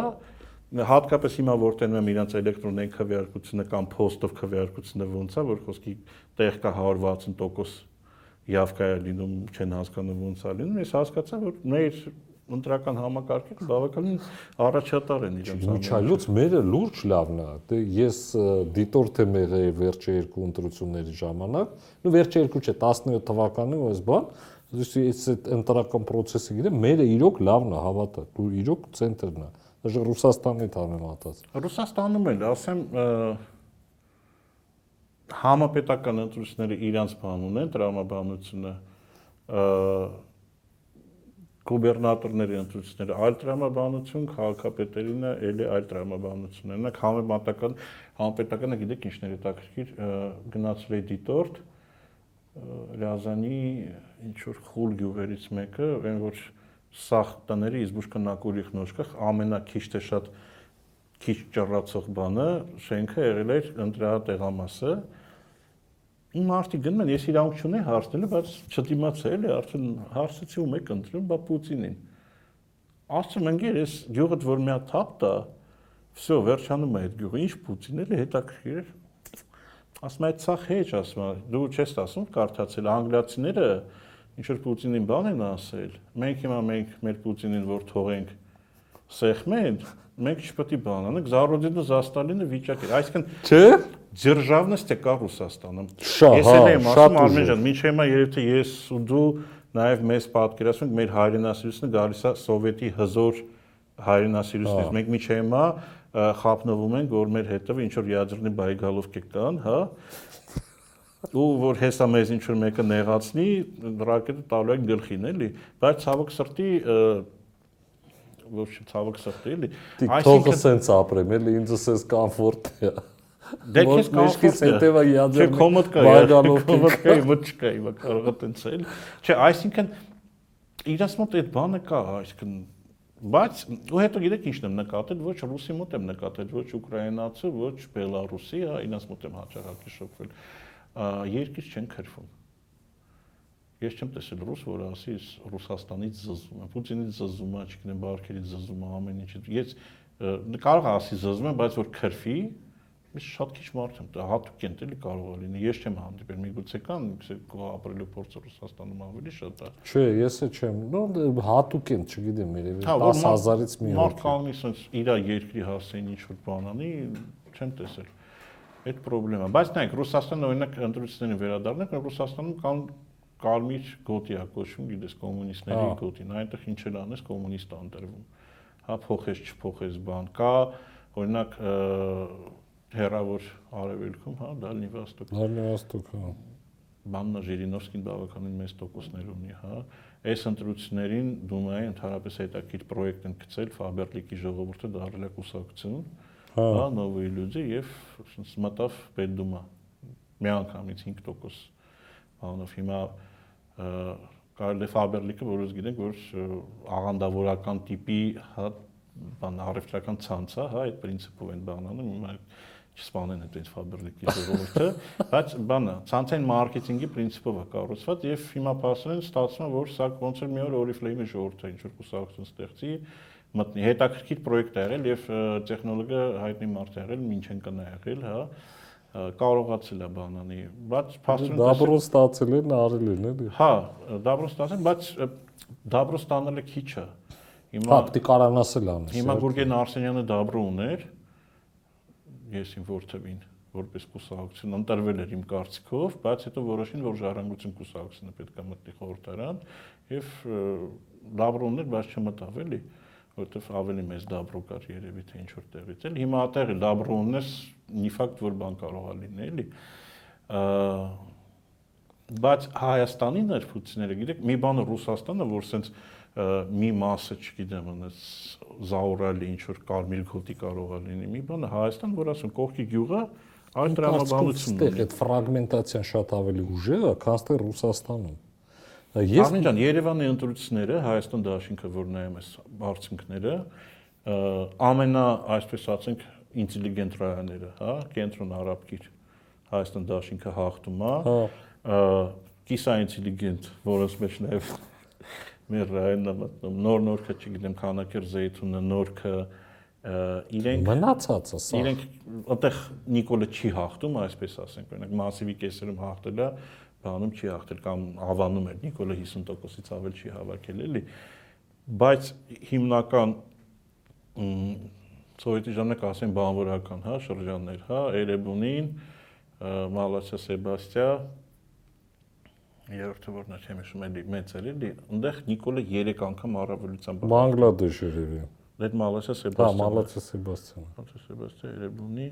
հատկապես հիմա որ տենում եմ իրանց էլեկտրոնային քվեարկությունը կամ post-ով քվեարկությունը ոնց է, որ խոսքի տեղ կա 160% явка է լինում, չեն հասկանում ոնց է լինում, ես հասկացա, որ մեր ընտրական համակարգը բավականին առաջատար են իրենց
ամենը։ Միջայլոց մերը լուրջ լավն է։ Դե ես դիտորդ եմ եղել վերջի երկու ընտրությունների ժամանակ, նու վերջի երկու չէ, 17 թվականին այս բան, ես այդ ընտրական process-ը գիտեմ, մերը իրոք լավն է, հավատա, դու իրոք ցենտրն է։ Դաժե Ռուսաստանի համեմատած։
Ռուսաստանում էլ, ասեմ, համապետական ընտրությունները իրանց բան ունեն, տրամաբանությունը գուբերնատորների ընտրությունները այլ տրամաբանություն, քաղաքապետերինը էլի այլ տրամաբանություն։ Օրինակ համեմատական համապետականը գիտեք ինչներ է տակրկիր է դիտորդ Ռязանի ինչ որ խուլ գյուղերից մեկը, այն որ սախ տների իզբուշկա նակուրիխ նոշկա ամենակիչ թե շատ քիչ ճռացող բանը շենքը եղել էր ընտրատեղամասը իմ արդի գնում են, ես իրանք չունեի հարցնելու, բայց չդիմացա էլի, արդեն հարցեցի ում եք ընտրում, բա Պուտինին։ Ասում են, գեր, ես գյուղդ որ մի հատ թափ տա, վсё, վերջանում է այդ գյուղը, ինչ Պուտին էլի հետաքրքիր էր։ Ասում է, ցախ հեչ, ասում է, դու չես ասում, կարդացել անգլիացիները ինչ որ Պուտինին բան են ասել։ Մենք հիմա մենք մեր Պուտինին որ թողենք սեղմեն, մենք չպետք է բան անենք, Զարոդինը Զաստալինը վիճակ էր։ Այսինքն
Չէ,
Ձերժավնստը կա Ռուսաստանում։ Ես էլ եմ ասում Արմեն ջան, ոչ հիմա երբ թե ես ու դու նաև մեզ պատկերացնենք մեր հայրենասիրությունը գալիս է սովետի հզոր հայրենասիրությունից։ Մենք ոչ հիմա խափնվում ենք, որ մեր հետով ինչ որ յադրնի բայգալովք կան, հա ու որ հեսա մեզ ինչ որ մեկը նեղացնի, ռակետը տալու են գլխին էլի, բայց ցավոք սրտի և, ոչ ցավոք սրտի, էլի։
TikTok-ը սենց ապրեմ, էլի ինձ էս կոմֆորտ է։
Դե քեզ կոմֆորտ է։
հետևա յաձեր
Չէ, կոմոդ կա, կոմոդ կա, ոչ չկա, հիմա կարող է տենց էլ։ Չէ, այսինքն իրաց մոտ այդ բանը կա, այսինքն բայց ու հետո գիտեք ինչն եմ նկատել, ոչ ռուսի մոտ եմ նկատել, ոչ ուկրաինացու, ոչ բելարուսի, հա, իրաց մոտ եմ հաճախակի շոկվել։ Երկից չեն քրվում։ Ես չեմ տեսել ռուս, որ ասի «Ես Ռուսաստանից զզվում եմ, Պուտինից զզվում եմ, չգիտեմ, Բարքերից զզվում եմ, ամեն ինչից։ Ես կարող է ասի զզվում եմ, բայց որ քրվի, Ես շատ քիչ մարդ եմ, հատուկ են էլի կարող է լինի։ Ես չեմ հանդիպել, միգուցե կան, գուցե ապրելու փորձը Ռուսաստանում ավելի շատ է։
Չէ, ես է չեմ։ Նո հատուկ են, չգիտեմ, երևի
Հա, որ
10000-ից մի
մարդ
հոգի։
կանգնի ասես իր երկրի հասցեին ինչ որ բան անի, չեմ տեսել։ Այդ խնդրեմա։ Բայց նայեք, Ռուսաստանը օրինակ ընտրություններին վերադառնանք, Ռուսաստանում կան կարմիր գոտի է կոչվում, գիտես, կոմունիստների
Հա։
գոտին, այնտեղ ինչ էլ անես, կոմունիստ անտրվում։ Հա, փոխես, չփոխես բան։ Կա օրինակ հերավոր արևելքում, հա, Դալնի Վոստոկ
Դարնի Վոստոկ, հա։
Բաննա Ժիրինովսկին բավականին մեծ տոկոսներ ունի, հա։ Այս ընտրություններին Դումայի ընդհանրապես հետաքրքիր պրոյեկտ են գցել Ֆաբերլիկի ժողովուրդը դարել է կուսակցություն,
Հա։
հա, նովոյ լյուդի եւ մտավ Պետդումա։ Միանգամից 5% բանով հիմա կարելի Ֆաբերլիկը, որոնց գիտենք, որ աղանդավորական տիպի հա բան առևտրական ցանց է, հա, այդ principle-ով են բանանում, հիմա չսպանեն այդպես Ֆաբերլիկի ժողովուրդը, բայց բանը ցանցային մարքեթինգի principle-ով է կառուցված եւ հիմա փաստորեն ստացվում է, որ սա ոնց որ մի օր Oriflame-ի ժողովուրդը ինչ որ կուսակցություն ստեղծի, մտնի հետաքրքիր պրոյեկտ է եղել եւ տեխնոլոգը հայտնի մարդ է եղել, Մինչենկն է եղել, հա կարողացել է բանանի, բայց փաստորեն
դաբրոն ստացել են, արել են, էլի։
Հա, դաբրոն ստացել, բայց դաբրոն ստանալը քիչ է։ Հիմա
Հապտի կարանասել անես։
Հիմա
հա,
Գուրգեն Արսենյանը դաբրո ուներ։ Ես իմ որթևին որպես կուսակցություն ընտրվել էր իմ կարծիքով, բայց հետո որոշին, որ ժառանգություն կուսակցությունը պետք է մտնի խորհրդարան եւ դաբրոններ, բայց չմտավ էլի։ Ա որովհետեւ ավելի մեծ դաբրո կար երևի թե ինչ որ տեղից էլ։ Հիմա ատեղի դաբրո ունես, մի ֆակտ որ բան կարող է լինել էլի։ Բայց Հայաստանի ներփությունները, գիտեք, մի բանը Ռուսաստանը, որ սենց մի մասը, չգիտեմ, այնպես զաուրալի ինչ որ կարմիր գոտի կարող է լինի։ Մի բանը Հայաստան, որ ասում կողքի գյուղը այն դրամաբանություն
Այստեղ
ունի։
այդ ֆրագմենտացիան շատ ավելի ուժեղ է, քան ստեղ Ռուսաստանում։ Ես
Արմեն ջան, Երևանի ընտրությունները, Հայաստան դաշինքը, որ նայում ես արդյունքները, ը, ամենա, այսպես ասենք, ինտելիգենտ ռայոնները, հա, կենտրոն արաբկիր Հայաստան դաշինքը հաղթում է,
հա
ը, կիսաինտելիգենտ, որոնց մեջ նաև մեր ռայոնն է մտնում, նոր նորքը, չգիտեմ, քանակեր զեյթունը, նորքը իրենք
մնացածը սա։
իրենք այդտեղ Նիկոլը չի հաղթում, այսպես ասենք, օրինակ մասիվի կեսերում հաղթել է, բանում չի հաղթել կամ հավանում էր Նիկոլը 50%-ից ավել չի հավաքել էլի։ Բայց հիմնական սովետի ժամանակ ասեն բանվորական, հա, շրջաններ, հա, Էրեբունին, Մալասիա Սեբաստիա, երրորդը որն է, չեմ հիշում, էլի մեծ էր էլի, այնտեղ Նիկոլը 3 անգամ առավելությամբ
Բանգլադեշ երևի։
Այդ Մալասիա
Հա,
Սեբաստիա։
Մալացիա Սեբաստիան։
Հացը Սեբաստիա Երևանի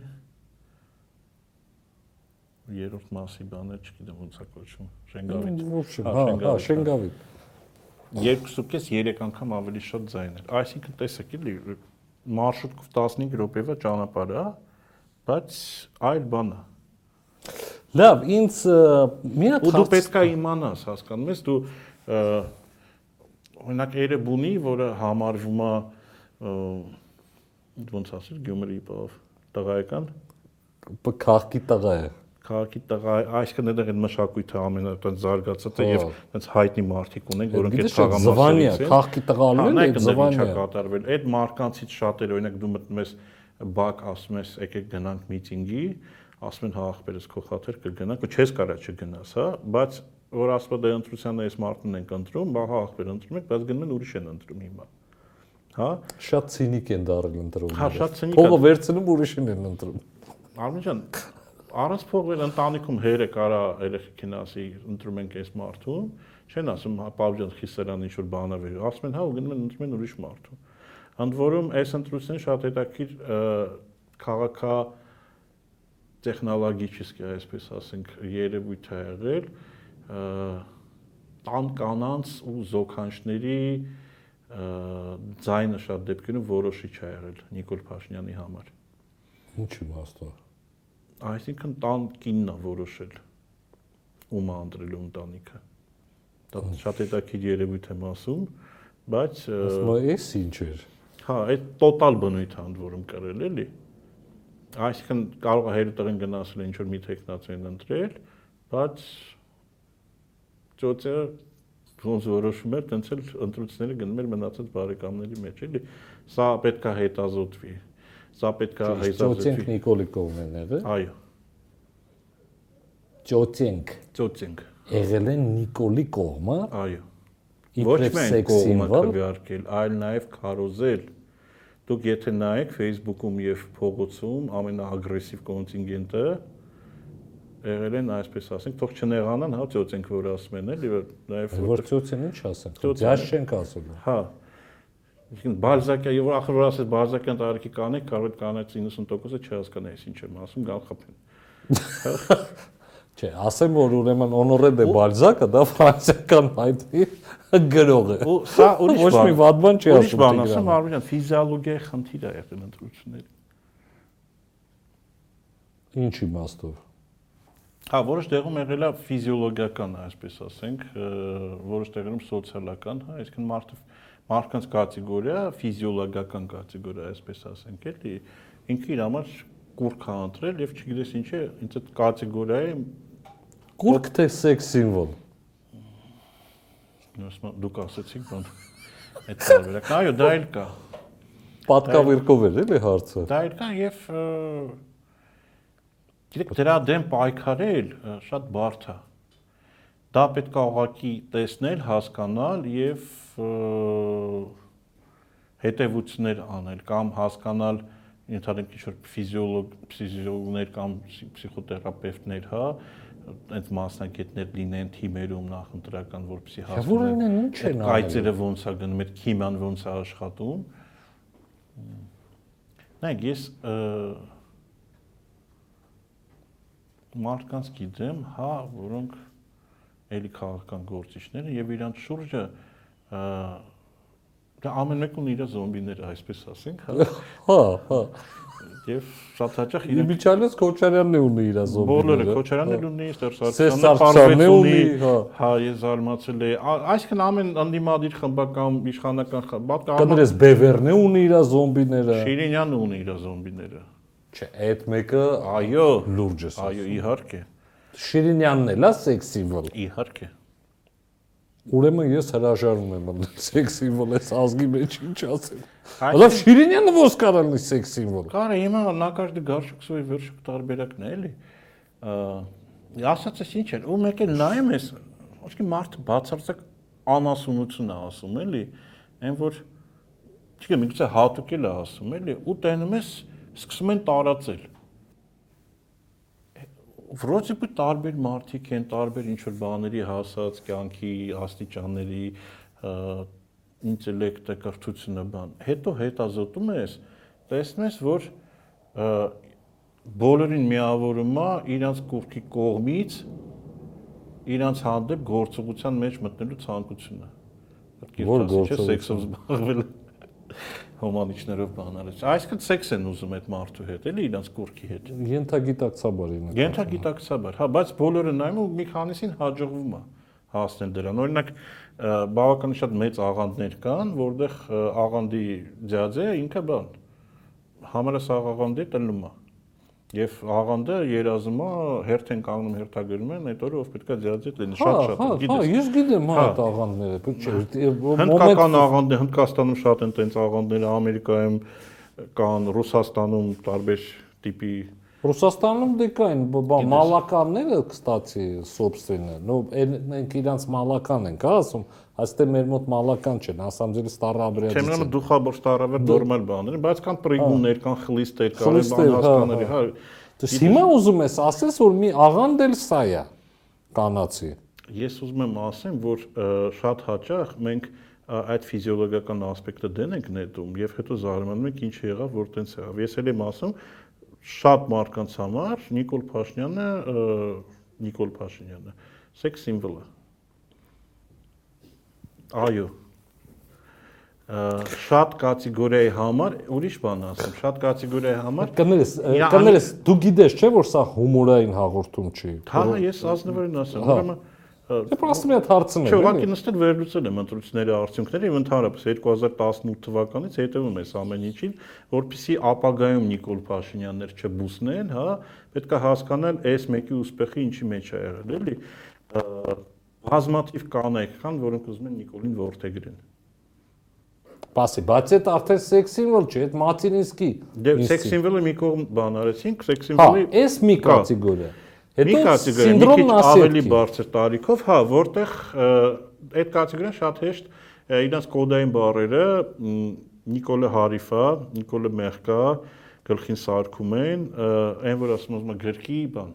երրորդ մասի բանը, չգիտեմ ոնց է կոչվում, Շենգավիթ։
Ոչինչ,
Հա,
հա, հա,
Շենգավիթ,
Շենգավիթ։
Երկուսուկես 3 անգամ ավելի շատ ձայն էր։ Այսինքն տեսեք, էլի մարշրուտ 15 րոպեվա ճանապարհ է, բայց այլ բան է։
Լավ, ինձ մի հատ
Ու դու
հարց-
պետք է իմանաս, հասկանում ես, դու օրինակ Երևանի, որը համարվում է ոնց ասել, Գյումրի բավ տղայական
բ- քաղաքի տղա է։
քաղաքի տղա, այսինքն այդտեղ այդ մշակույթը ամենատան զարգացած է եւ այնց հայտնի մարդիկ ունենք, որոնք այդ
Գիտես, այդ Զվանիա,
խաղամասերից են։
քաղաքի տղա
Հա,
ալու
նայեք,
են,
այնտեղ ինչա
Զվանիա։
կատարվել։ Այդ մարկանցից շատերը, օրինակ դու մտնում ես բակ, ասում ես, եկեք գնանք միտինգի, ասում են հա ախպերս քո խաթր կգնանք, ու չես կարա չգնաս, հա, բայց որ ասում դե ընտրության այս մարդն ենք ընտրում, բա հա ախպեր ընտրում եք, բայց գնում են ուրիշ են ընտրում հիմա։ Հա,
շատ ցինիկ են դարել ընտրողները։
Հա, շատ ցինիկ։
Փողը վերցնում ուրիշին են ընտրում։
Արմեն ջան, առանց փողվել ընտանիքում հերը կարա երեխեքին ասի ընտրում ենք այս մարդուն, չեն ասում հա պարոն խիսերան ինչ որ բանա վեր։ Ասում են հա ու գնում են ընտրում են ուրիշ մարդու։ Ընդ որում այս ընտրությունը շատ հետաքրքիր քաղաքա տեխնոլոգիչիսկի, այսպես ասենք, երևույթ է եղել տան կանանց ու զոքանչների ձայնը շատ դեպքերում որոշիչ է եղել Նիկոլ Փաշինյանի համար։
Ինչ իմաստով
Այսինքն տան կինն է որոշել ում անդրելու ընտանիքը։ Դա շատ հետաքրքիր երևույթ եմ ասում, բայց
ասում եմ, էս ինչ էր։
Հա, այդ տոտալ բնույթ ընդ որում կրել էլի։ Այսինքն կարող է հերթին գնացել ինչ որ մի տեխնացիան ընտրել, բայց ծոցը ոնց որոշում էր, տենց էլ ընտրությունները գնում էր մնացած բարեկամների մեջ, էլի։ Սա պետքա հետազոտվի Սա պետք է
հայտարարվի։ Ճոցենք Նիկոլի կողմերները։
Այո։
Ճոցենք։
Ճոցենք։
Եղել են Նիկոլի կողմը։
Այո։ Ոչ միայն կողմը քվեարկել, այլ նաև քարոզել։ Դուք եթե նայեք Facebook-ում եւ փողոցում ամենաագրեսիվ կոնտինգենտը եղել են այսպես ասենք, թող չնեղանան, հա, ծոցենք որ ասում են, էլի,
նաև որ ծոցեն ինչ ասեն։ Ձյազ չենք ասում։
Հա, Իսկին Բալզակը, եւ ախր որ ասես Բալզակյան տարիքի կանեք, կարող է կանեք 90%-ը չհասկանա ես ինչ եմ ասում, գալ խփեն։
Չէ, ասեմ որ ուրեմն Honoré de Balzac-ը դա ֆրանսիական հայտնի գրող է։
Ու սա ուրիշ
ոչ մի վատ բան չի
ասում։ Ուրիշ բան ասեմ, Արմենյան, ֆիզիոլոգիայի խնդիր է եղել ընտրությունների։
Ինչ իմաստով։
Հա, որոշ տեղում եղել է ֆիզիոլոգիական, այսպես ասենք, որոշ տեղերում սոցիալական, հա, այսինքն մարդը մարդկանց կատեգորիա, ֆիզիոլոգիական կատեգորիա, այսպես ասենք, էլի, ինքը իր համար կուրք է ընտրել եւ չգիտես ինչ է, ինձ այդ կատեգորիայի
կուրք թե սեքս սիմվոլ։
Նույնիսկ դուք ասացիք բան։ Այդ տարբերակն, այո, դա էլ կա։
Պատկավիրկով էր էլի հարցը։
Դա էլ կա եւ գիտեք դրա դեմ պայքարել շատ բարդ է դա պետք է ուղակի տեսնել, հասկանալ եւ հետևություններ անել կամ հասկանալ ընդհանրեն ինչ որ ֆիզիոլոգ, ֆիզիոլոգներ կամ պսիխոթերապևտներ, հա, այդ մասնակիցներ լինեն թիմերում նախընտրական, որպեսզի
հասկանան ինչ են
անում։ Կայծերը ոնց է գնում, այդ քիմիան ոնց է աշխատում։ Նայեք, ես մարդկանց գիտեմ, հա, որոնք էլի քաղաքական գործիչները եւ իրանց շուրջը դա ամեն մեկն ունի իր զոմբիները, այսպես ասենք, հա։
Հա, հա։
Եվ շատ հաճախ
իրենք Միչալես Քոչարյանն է ունի իր զոմբիները։
Բոլորը Քոչարյանն էլ ունի, Ստերսարցյանը
ունի, հա։
Հա, ես զարմացել եմ։ Այսինքն ամեն անդիմադիր խմբական իշխանական բաց
կամերես Բևերն է ունի իր զոմբիները։
Շիրինյանը ունի իր զոմբիները։
Չէ, այդ մեկը
այո,
լուրջ է։
Այո, իհարկե։
Շիրինյանն էլ է sex symbol։
Իհարկե։
Ուրեմն ես հրաժարվում եմ ընդ sex symbol այս ազգի մեջ ինչ ասեմ։ Ալավ Շիրինյանը ոսկարանն է sex symbol։
Կարա հիմա Նակարդի Գարշուկսովի վերջը տարբերակն է, էլի։ Ասած էս ինչ են, ու մեկ էլ նայում ես, ոչքի մարդը բացարձակ անասունություն է ասում, էլի, այն որ չգիտեմ, միգուցե հատուկ էլ է ասում, էլի, ու տենում ես սկսում են տարածել վրոճի պը տարբեր մարդիկ են, տարբեր ինչ որ բաների հասած կյանքի աստիճանների ինտելեկտը կրթությունը բան։ Հետո հետազոտում ես, տեսնում ես, որ բոլորին միավորում է իրանց կողքի կողմից իրանց հանդեպ գործողության մեջ մտնելու ցանկությունը։
է ասի, չէ,
սեքսով զբաղվել հոմանիչներով բանալից։ Այսինքն սեքս են ուզում այդ մարդու հետ, էլի իրանց կուրքի հետ։
Ենթագիտակցաբար ինքը։
Ենթագիտակցաբար, հա, բայց բոլորը նայում ու մի քանիսին հաջողվում է հասնել դրան։ Օրինակ բավականին շատ մեծ աղանդներ կան, որտեղ աղանդի ձյաձը ինքը բան համարս աղանդի տնում է Եվ աղանդը երազում է հերթ են կանգնում հերթագրում են այդ օրը ով պետքա ձյաձիտ լինի շատ շատ
գիտես։ Հա, ես գիտեմ հա այդ աղանդները,
չէ։ Հնդկական աղանդը, Հնդկաստանում շատ են տենց աղանդները, Ամերիկայում կան, Ռուսաստանում տարբեր տիպի
Ռուսաստանում դե կային մալականները կստացի սոբստրինը։ Ну, մենք իրանց մալական ենք, հա, ասում, այստեղ մեր մոտ մալական չեն, на самом деле старообрядцы։
Չեմ նշում դուխաբոր старообряд նորմալ բաներ, բայց կան պրիգուններ, կան խլիստեր, կան բանաստաների, հա։, հա, հա, հա։
Դες հիմա ուզում ես ասես, որ մի աղանդ էլ սա է կանացի։
Ես ուզում եմ ասեմ, որ շատ հաճախ մենք այդ ֆիզիոլոգիական ասպեկտը դեն ենք նետում եւ հետո զարմանում ենք ինչ եղավ որ տենց եղավ ես էլ եմ ասում շատ մարդկանց համար Նիկոլ Փաշինյանը Նիկոլ Փաշինյանը սեքս սիմվոլ է։ Այո շատ կատեգորիայի համար ուրիշ բան ասեմ, շատ կատեգորիայի համար
կներես, կներես, դու գիտես չէ որ սա հումորային հաղորդում չի։
Հա, ես ազնվորեն ասեմ, ուրեմն Հա,
դե պրոստը մի հատ հարցն է։
Չէ, ուղղակի նստել վերլուծել եմ ընտրությունների արդյունքները եւ ընդհանրապես 2018 թվականից հետևում ես ամեն ինչին, որpիսի ապագայում Նիկոլ Փաշինյաններ չբուսնեն, հա, պետք է հասկանալ այս մեկի ուսպեխը ինչի մեջ է եղել, էլի բազմաթիվ կանայք կան, որոնք ուզում են Նիկոլին ворթեգրեն։
Պասի, բայց այդ արդեն սեքս սիմվոլ չէ, այդ Մացինիսկի։
Դե սեքս սիմվոլը մի կողմ բան արեցինք, սեքս սիմվոլի
Հա, էս մի հա, կատեգորիա է
Հետո սինդրոմն ավելի բարձր տարիքով, հա, որտեղ այդ կատեգորիան շատ հեշտ իրենց կոդային բառերը Նիկոլը Հարիֆա, Նիկոլը Մեղկա գլխին սարքում են, այն որ ասում ուզում է գրքի բան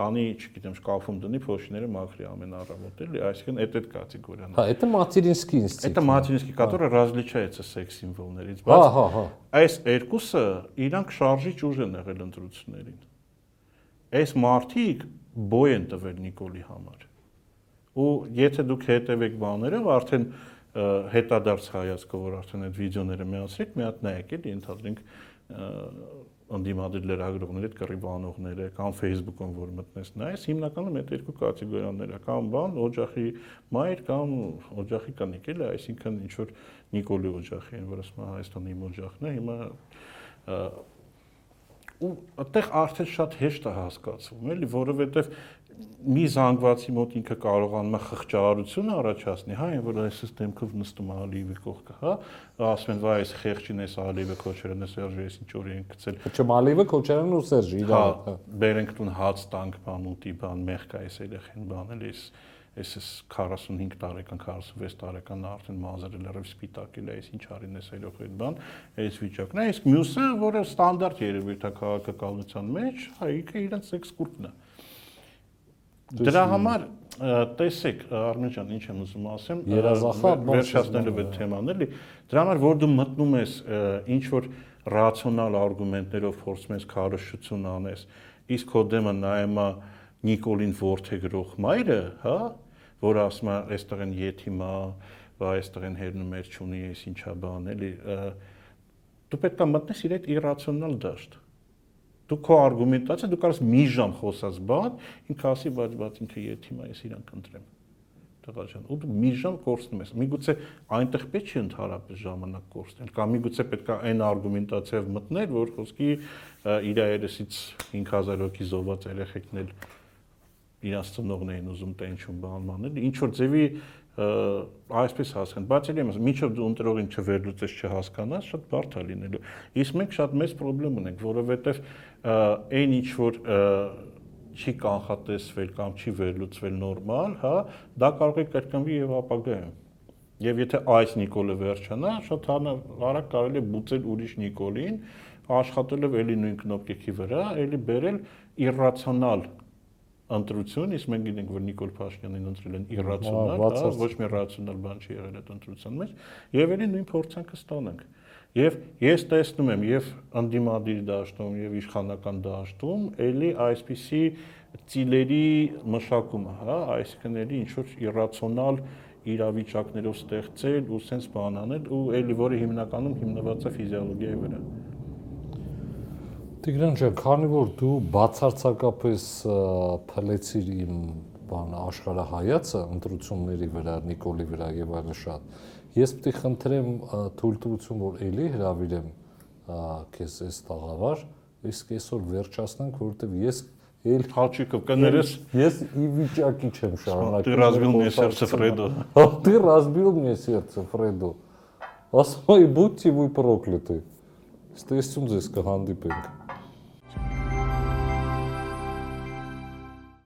տանի, չգիտեմ, շկաֆում դնի փոշիները մաքրի ամեն առավոտ էլի, այսինքն այդ այդ կատեգորիան։
Հա, это материнский инстинкт։
Это материнский, который различается սեքս սիմվոլներից, բայց
Հա, հա, հա։
Այս երկուսը իրանք շարժիչ ուժ են եղել ընտրություններին այս մարտիկ բոյ են տվել Նիկոլի համար։ Ու եթե դուք հետևեք բաներով, արդեն հետադարձ հայացքով, որ արդեն այդ վիդեոները միացրեք, մի հատ նայեք, էլի ընդհանրենք անդիմադիր լրագրողների հետ կռի բանողները կամ Facebook-ում որ մտնես նայես, հիմնականում այդ երկու կատեգորիաները կամ բան օջախի մայր կամ օջախի կանիկ էլի, այսինքն ինչ որ Նիկոլի օջախի որ ասում Հայաստանի իմ օջախն է, հիմա ու այդտեղ արդեն շատ հեշտ է հասկացվում, էլի, որովհետև մի զանգվածի մոտ ինքը կարողանում է խղճարություն առաջացնի, հա, որ այսպես դեմքով նստում է Ալիևի կողքը, հա, ասում են, վայ, այս խեղճին էս Ալիևը Քոչարյանը Սերժը էս ինչ որ են գցել։
Չէ, Ալիևը Քոչարյանն ու Սերժը իրար։
Հա, բերենք տուն հաց տանք, բան ուտի, բան, մեղք է էս երեխեն, բան էլի, էս այսս 45 տարեկան, 46 տարեկան արդեն մազերը լրիվ սպիտակել է, այս ինչ արին էս այլոք այդ բան, այս վիճակն է, իսկ մյուսը, որը ստանդարտ քաղաքականության մեջ, հա, ինքը իրենց էքսկուրտն է։ Դրա համար տեսեք Արմեն ջան, ինչ եմ ուզում ասեմ, վերջացնելով այդ թեման էլի, դրա համար որ դու մտնում ես ինչ որ ռացիոնալ արգումենտներով փորձում ես քարոշություն անես, իսկ քո դեմը նայում է Նիկոլին Որթեգրող մայրը, հա, որը ասում է, այստեղ են եթիմա, բա այստեղ են հերնում մեր ճունի, այս ինչա բան, էլի դու պետք է մտնես իր այդ իրացիոնալ դաշտ։ Դու քո արգումենտացիա, դու կարաս մի ժամ խոսած բան, ինքը ասի, բայց բայց ինքը եթիմա, ես իրան կընտրեմ տղաջան ու դու մի ժամ կորցնում ես միգուցե այնտեղ պետք չի ընդհանրապես ժամանակ կորցնել կամ միգուցե պետք է այն արգումենտացիայով մտնել որ խոսքի իր երեսից 5000 հոգի զոհված երեխեքն էլ իրանց ծնողն էին ուզում տենչում բանմանել, ինչ որ ձևի այսպես հասկան, բայց ելի եմ ասում, ինչով դու ընտրողին չվերլուծես, չհասկանաս, շատ բարդ է լինելու։ Իսկ մենք շատ մեծ խնդրեմ ունենք, որովհետև այն ինչ որ չի կանխատեսվել կամ չի վերլուծվել նորմալ, հա, դա կարող է կրկնվի եւ ապագայում։ Եվ եթե այս Նիկոլը վերջանա, շատ արագ կարելի է բուծել ուրիշ Նիկոլին, աշխատելով էլի նույն կնոպկեքի վրա, էլի բերել իրրացիոնալ ընտրություն, իսկ մենք գիտենք, որ Նիկոլ Փաշինյանին ընտրել են իրրացիոնալ, հա, ոչ մի ռացիոնալ բան չի եղել այդ ընտրության մեջ, եւ ելի նույն փորձանքը ստանանք։ Եվ ես տեսնում եմ եւ անդիմադիր դաշտում եւ իշխանական դաշտում ելի այսպիսի ծիլերի մշակումը, հա, այսինքն ելի ինչ որ իրրացիոնալ իրավիճակներով ստեղծել ու սենց բան անել ու ելի որը հիմնականում հիմնված է ֆիզիոլոգիայի վրա։
Տիգրան ջան, քանի որ դու բացարձակապես փլեցիր իմ բան աշխարհայացը ընտրությունների վրա, Նիկոլի վրա եւ այլն շատ, ես պետք է խնդրեմ թույլտվություն, որ էլի հravirեմ քեզ այս տաղավար, իսկ այսօր վերջացնենք, որովհետեւ ես
Էլ Հաչիկով կներես։
Ես ի վիճակի չեմ շարունակել։
Ты разбил мне сердце, Фредо։
Ты разбил мне сердце, Фредо։ Ասում եմ, будьте вы прокляты։ Ստեսում ձեզ կհանդիպենք։